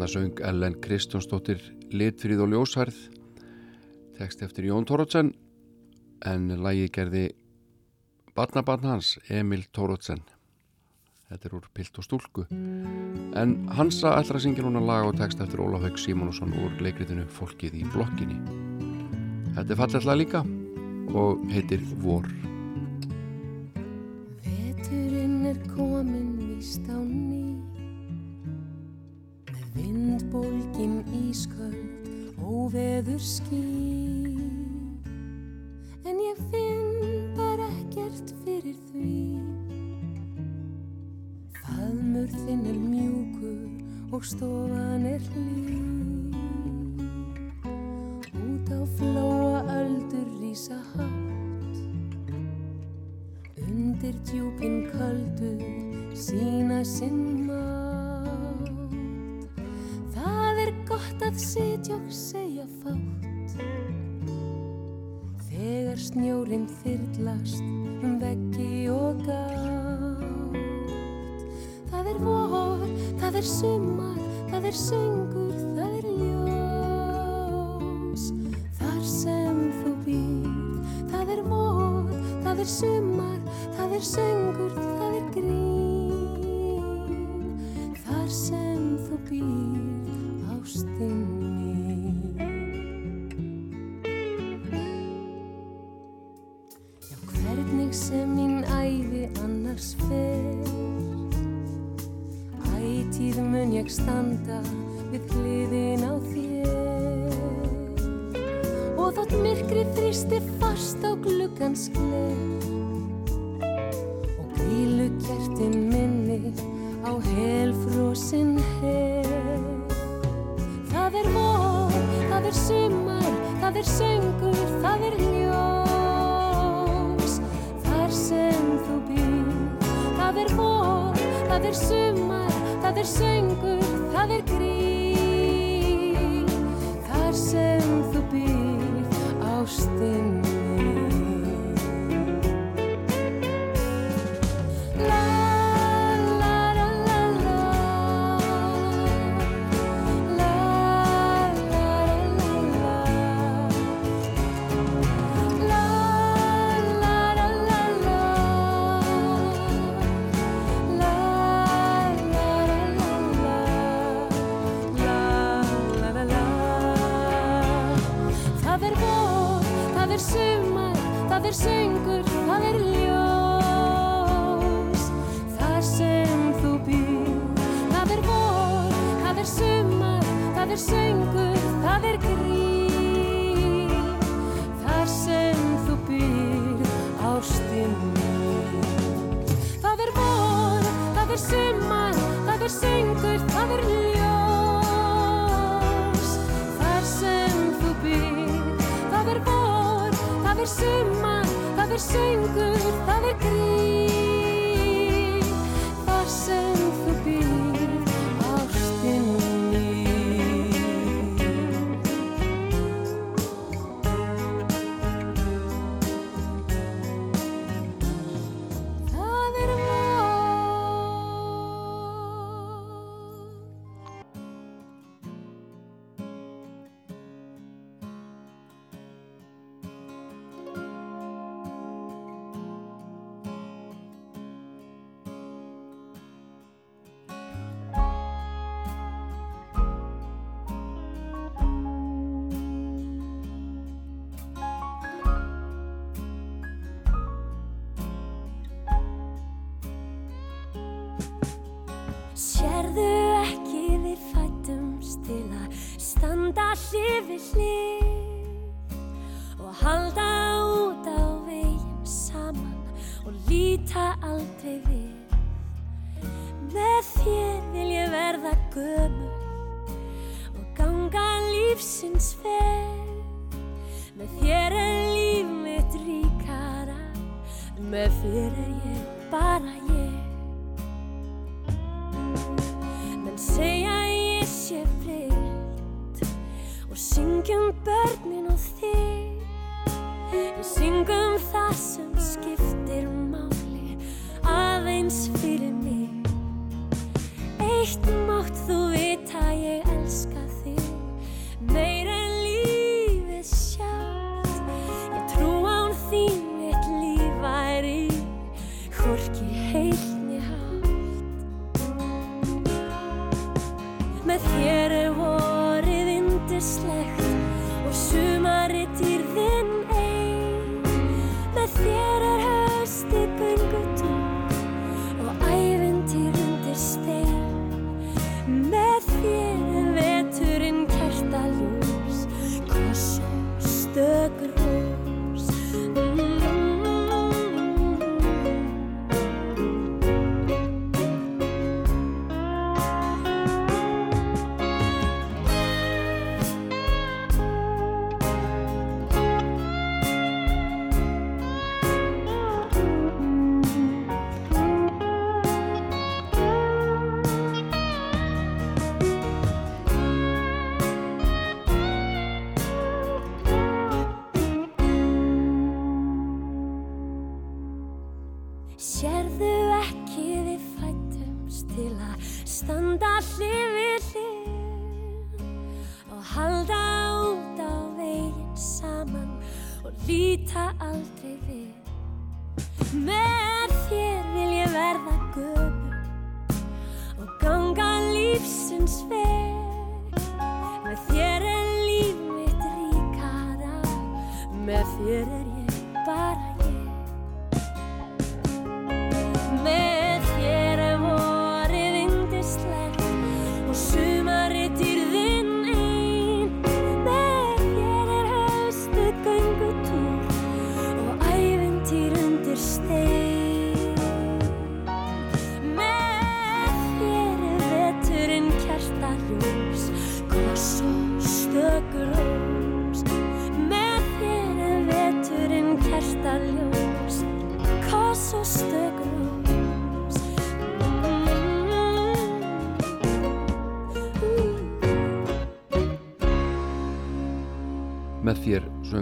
söng Ellen Kristjánsdóttir Litfríð og ljósærð. Tekst eftir Jón Tórótsen en lagi gerði barnabarn hans Emil Tórótsen þetta er úr Pilt og Stúlku. En Hansa ætlar að syngja núna lag og tekst eftir Ólaf Haug Simonsson úr leikritinu Fólkið í blokkinni. Þetta er falletla líka og heitir Vor ísköld óveður ský en ég finn bara ekkert fyrir því. Faðmur þinn er mjúkur og stofan er hlý myrkri þrýsti fast á gluggans gler Og grílu kertin minni á helfrósin her Það er vor, það er sumar, það er söngur, það er ljós. Þar sem þú býr, það er vor, það er sumar, það er söngur, það er grín ástin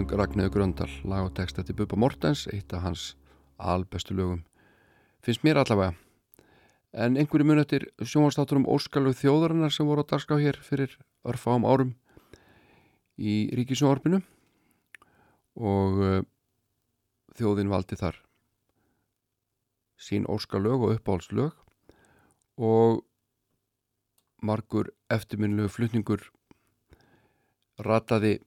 söng Ragnæður Gröndal lag og texta til Bubba Mortens eitt af hans albestu lögum finnst mér allavega. En einhverju munetir sjónvarstátur um óskalug þjóðarinnar sem voru á dagská hér fyrir örfám árum í Ríkisjónvarpinu og eh, þjóðin valdi þar sín óskalög og uppáhaldslög og margur eftirminnlegu flutningur rataði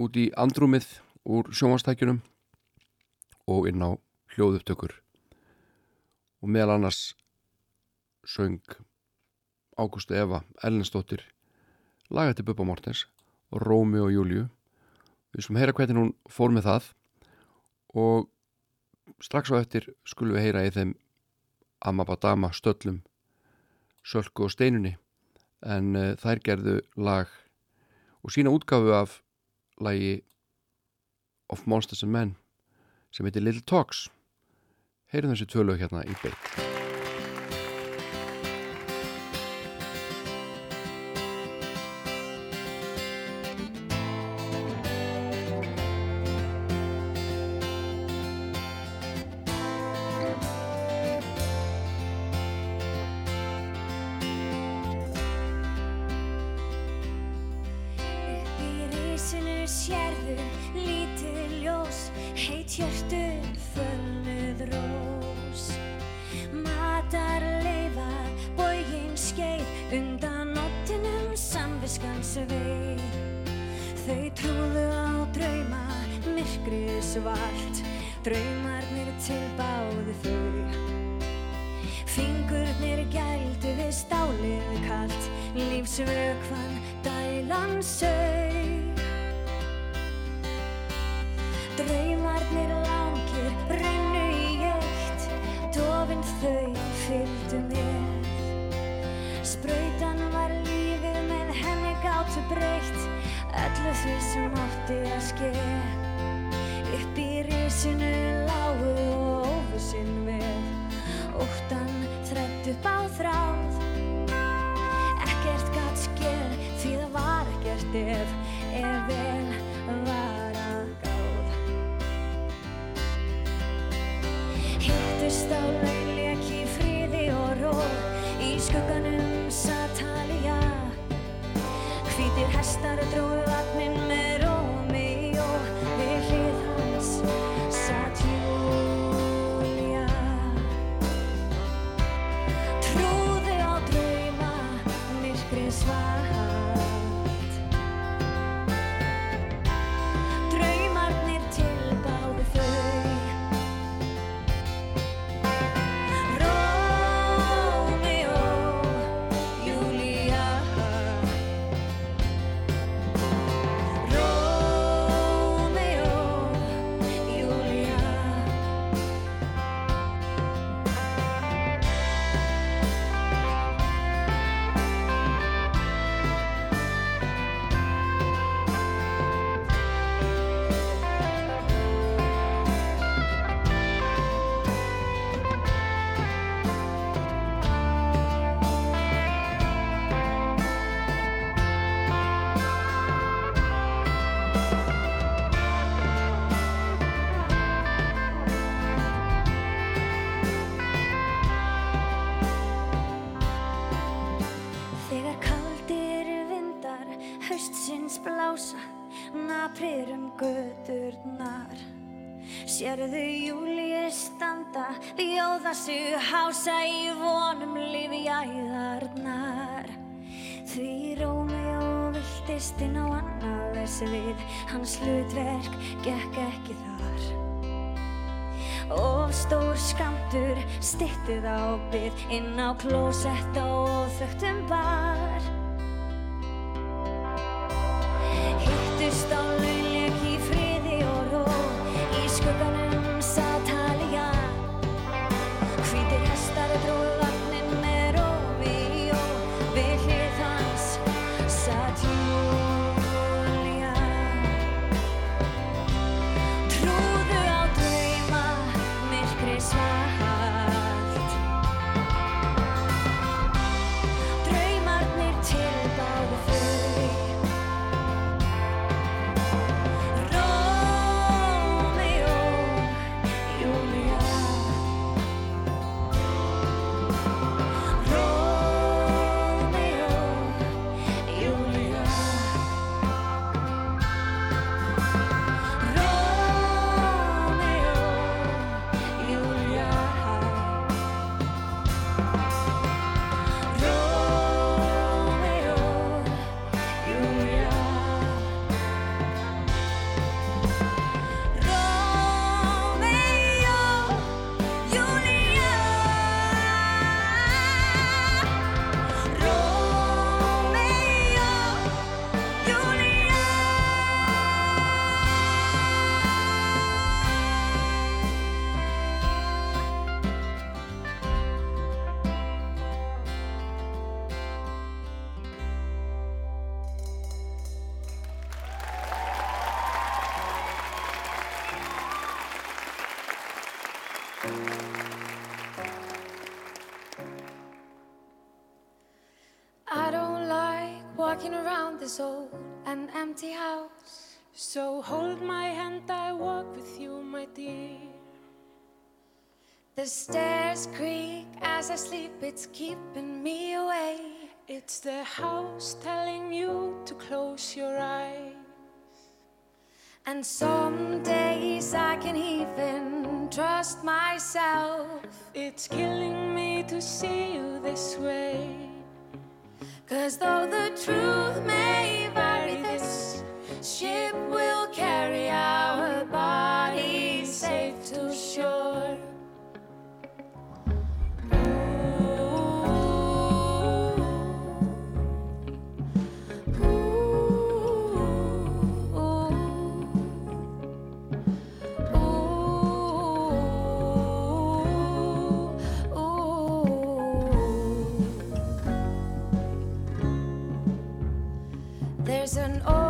út í andrumið úr sjómanstækjunum og inn á hljóðuptökur og meðal annars söng Ágústu Eva, Ellinsdóttir laga til Bubba Mortens Rómi og Júliu við sem heyra hvernig hún fór með það og strax á eftir skulum við heyra í þeim Amabadama stöllum Sölku og Steinunni en eh, þær gerðu lag og sína útgafu af lagi Of Monsters and Men sem heitir Little Talks. Heyrum þessi tvölu hérna í beitt sérðu lítið ljós heit hjörtu fölnuð rós. Matar leifa bógin skeið undan nóttinum samviskans veið Þau trúðu á drauma myrkrið svart draumarnir tilbáðu þau Fingurnir gældu við stálið kalt Lífsvökvann dælan sög Draumarnir hestar dróðu Sérðu Júlíu standa bjóða sig hása í vonum lífjæðarnar. Því Rómeó viltist inn á annað þessi við hans hlutverk gekk ekki þar. Of stór skamtur styttið á byð inn á klósett á óþögtum bar empty house. So hold my hand, I walk with you, my dear. The stairs creak as I sleep, it's keeping me away. It's the house telling you to close your eyes. And some days I can even trust myself. It's killing me to see you this way. Cause though the truth may vary, this ship will carry our bodies an old oh,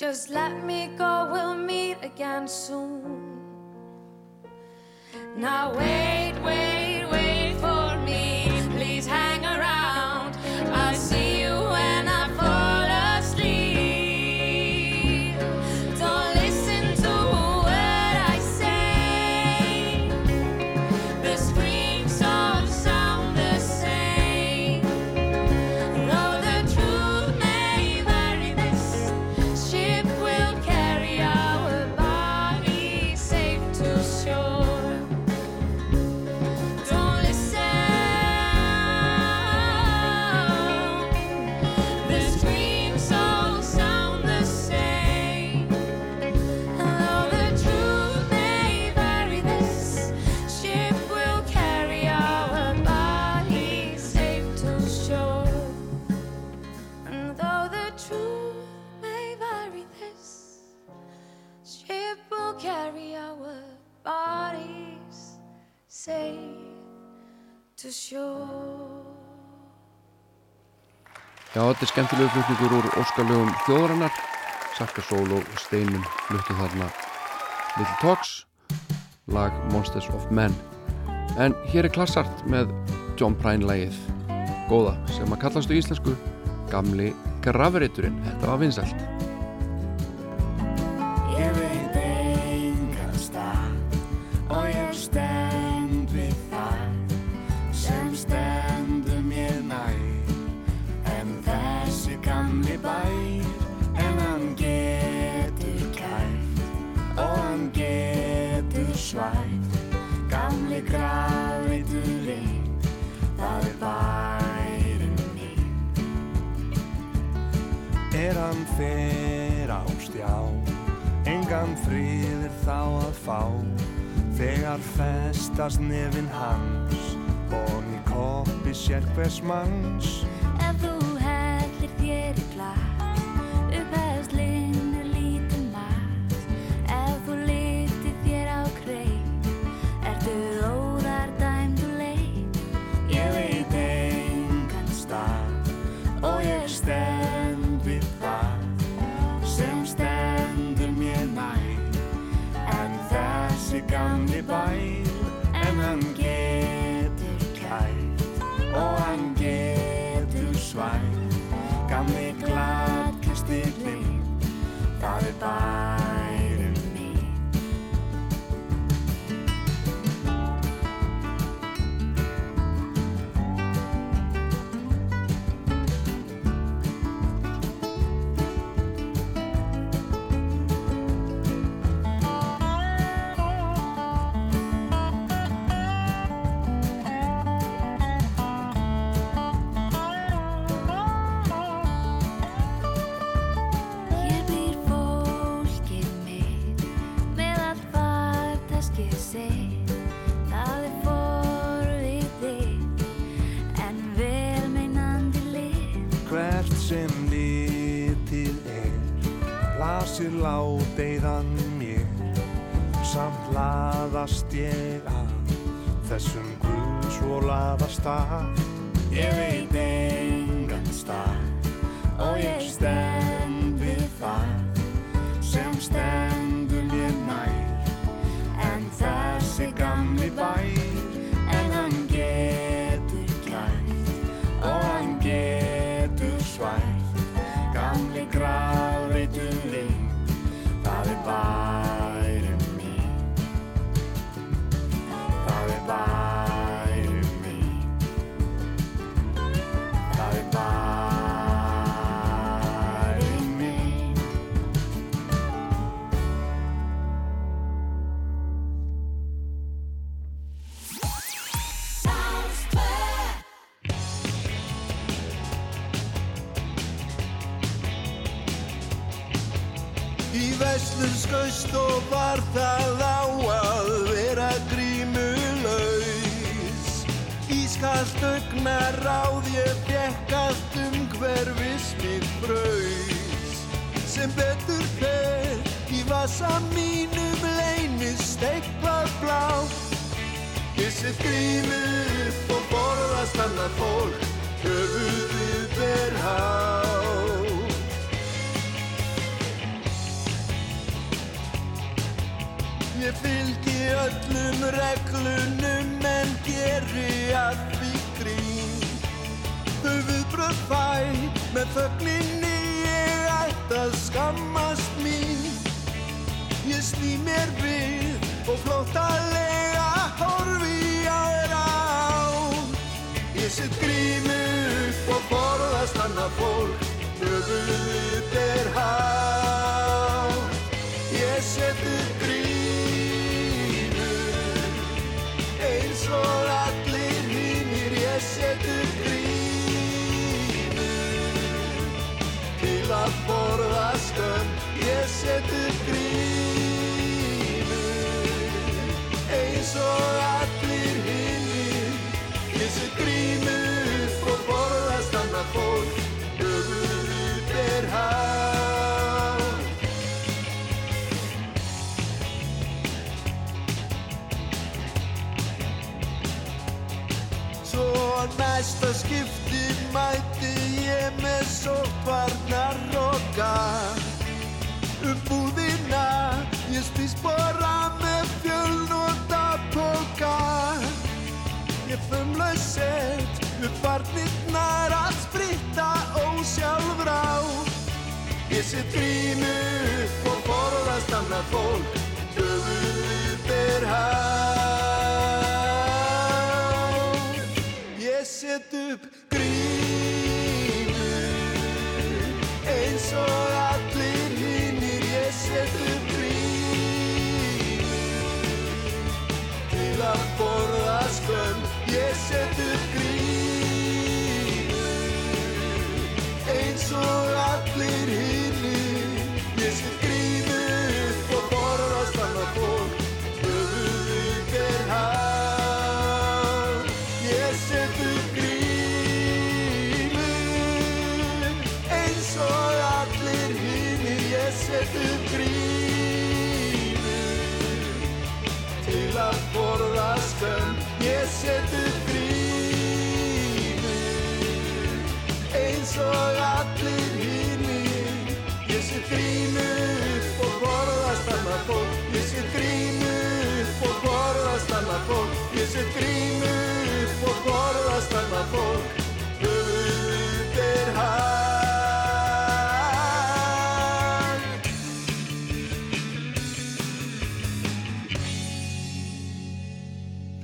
Just let me go, we'll meet again soon. Now wait, wait, safe to shore. Já, þetta er skemmtilegu flutningur úr óskarlegum þjóðarinnar. Sarka Sól og Steinun fluttu þarna Little Talks lag Monsters of Men. En hér er klassart með John Prine lagið góða sem að kallast á íslensku gamli grafreiturinn. Þetta var vinsælt Er hann fer á stjá. Engan friðir þá að fá. Þegar festast nefin hans Og í koppi sér hvers manns. Ef þú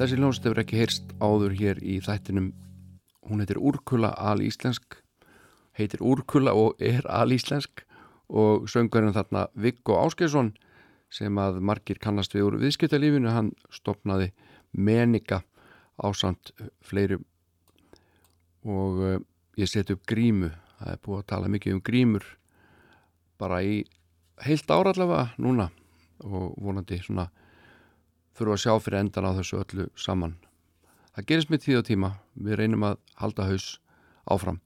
Þessi hljónst hefur ekki heyrst áður hér í þættinum. Hún heitir Úrkula alíslensk, heitir Úrkula og er alíslensk. Og söngarinn þarna Viggo Áskesson sem að margir kannast við úr viðskiptalífinu, hann stopnaði Menika ásamt fleirum. Og uh, ég seti upp grímu, það er búið að tala mikið um grímur bara í heilt ára allavega núna. Og vonandi svona þurfa að sjá fyrir endan á þessu öllu saman. Það gerist með tíð og tíma, við reynum að halda haus áfram.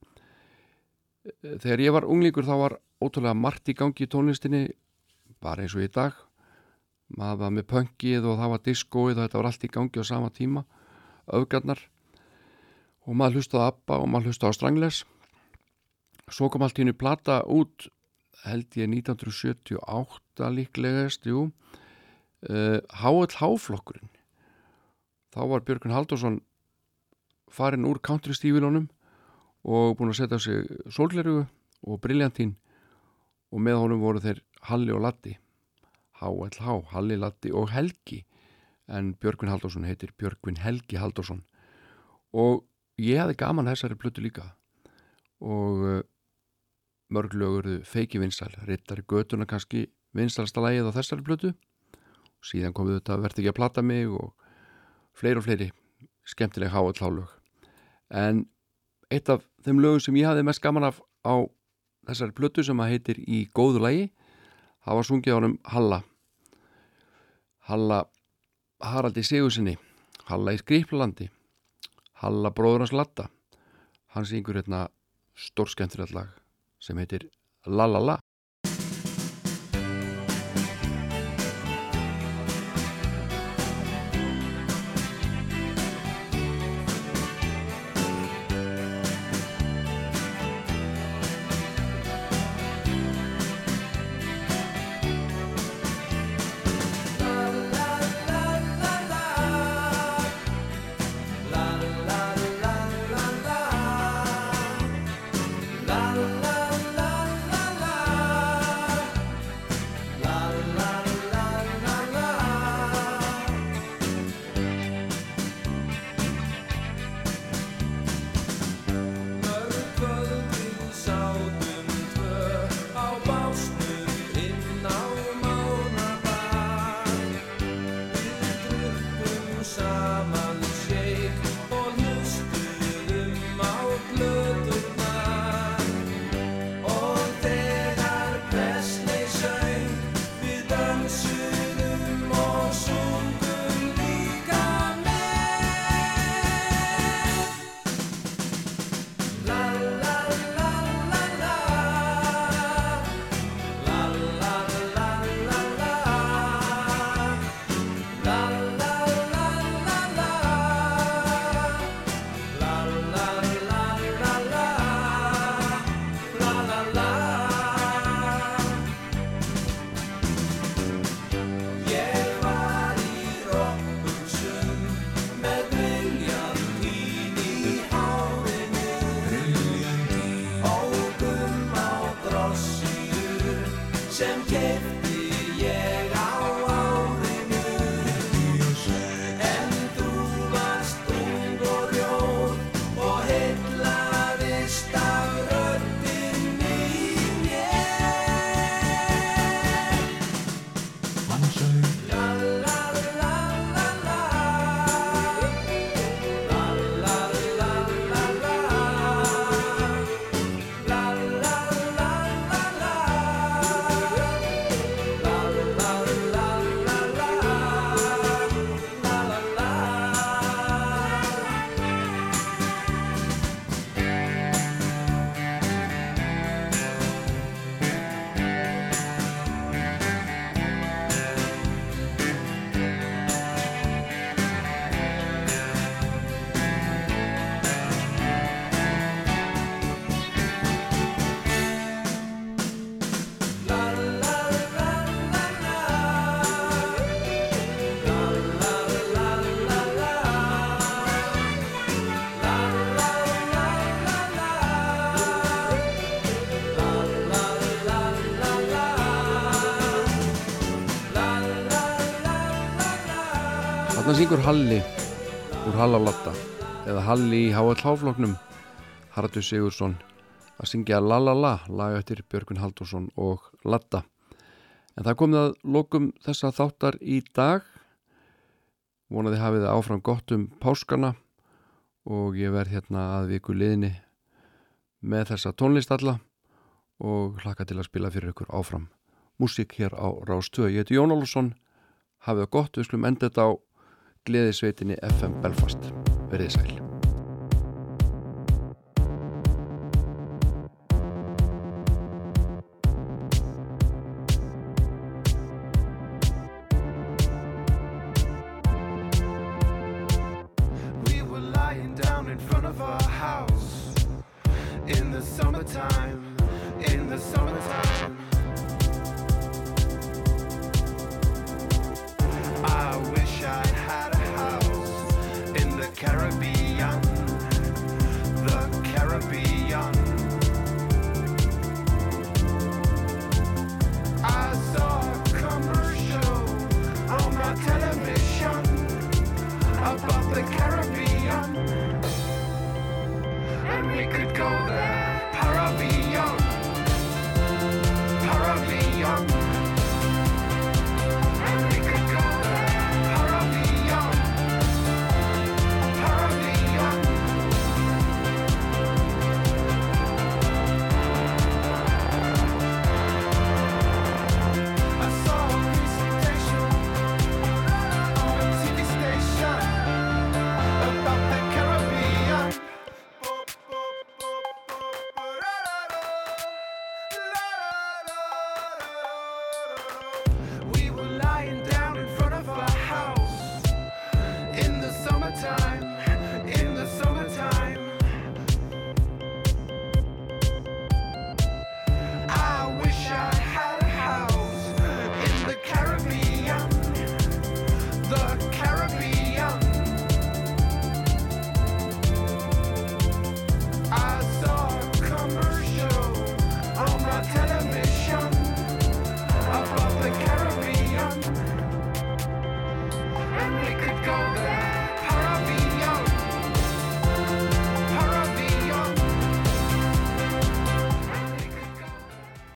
Þegar ég var unglíkur þá var ótrúlega margt í gangi í tónlistinni, bara eins og í dag. Maður var með pöngið og það var diskóið og þetta var allt í gangi á sama tíma, öfgarnar. Og maður hlustaði á ABBA og maður hlustaði á Strangles. Svo kom allt í hennu plata út, held ég 1978 líklegast, jú, HLH-flokkurinn þá var Björgun Haldursson farin úr country stífilónum og búin að setja á sig sólglerugu og briljantín og með honum voru þeir Halli og Latti HLH, Halli, Latti og Helgi. En Björgun Haldursson heitir Björgun Helgi Haldursson og ég hefði gaman þessari plötu líka. Og uh, mörg lögurðu feiki vinsal, rittari götuna kannski vinsalsta lægið á þessari plötu síðan kom þetta verði ekki að plata mig og fleiri og fleiri skemmtileg háallálög en eitt af þeim lögum sem ég hafði mest gaman af á þessari plötu sem að heitir Í góðu lægi það var sungið á honum Halla. Halla Haraldi Sigursinni Halla í Skriplandi Halla bróður hans Latta hann syngur hérna stórskemmtilegt lag sem heitir La La La syngur Halli úr Hallalatta eða Halli í HLH-floknum Haraldur Sigursson að syngja La La La lag eftir Björgun Haldursson og Latta en það komið að lokum þessa þáttar í dag. Vonaði hafið áfram gott um páskana og ég verð hérna að viku liðni með þessa tónlistalla og hlaka til að spila fyrir ykkur áfram. Músík hér á Rástöð. Ég heiti Jón Olsson hafið það gott, við skulum enda þetta á gleðisveitinni FM Belfast. Verðið sæl.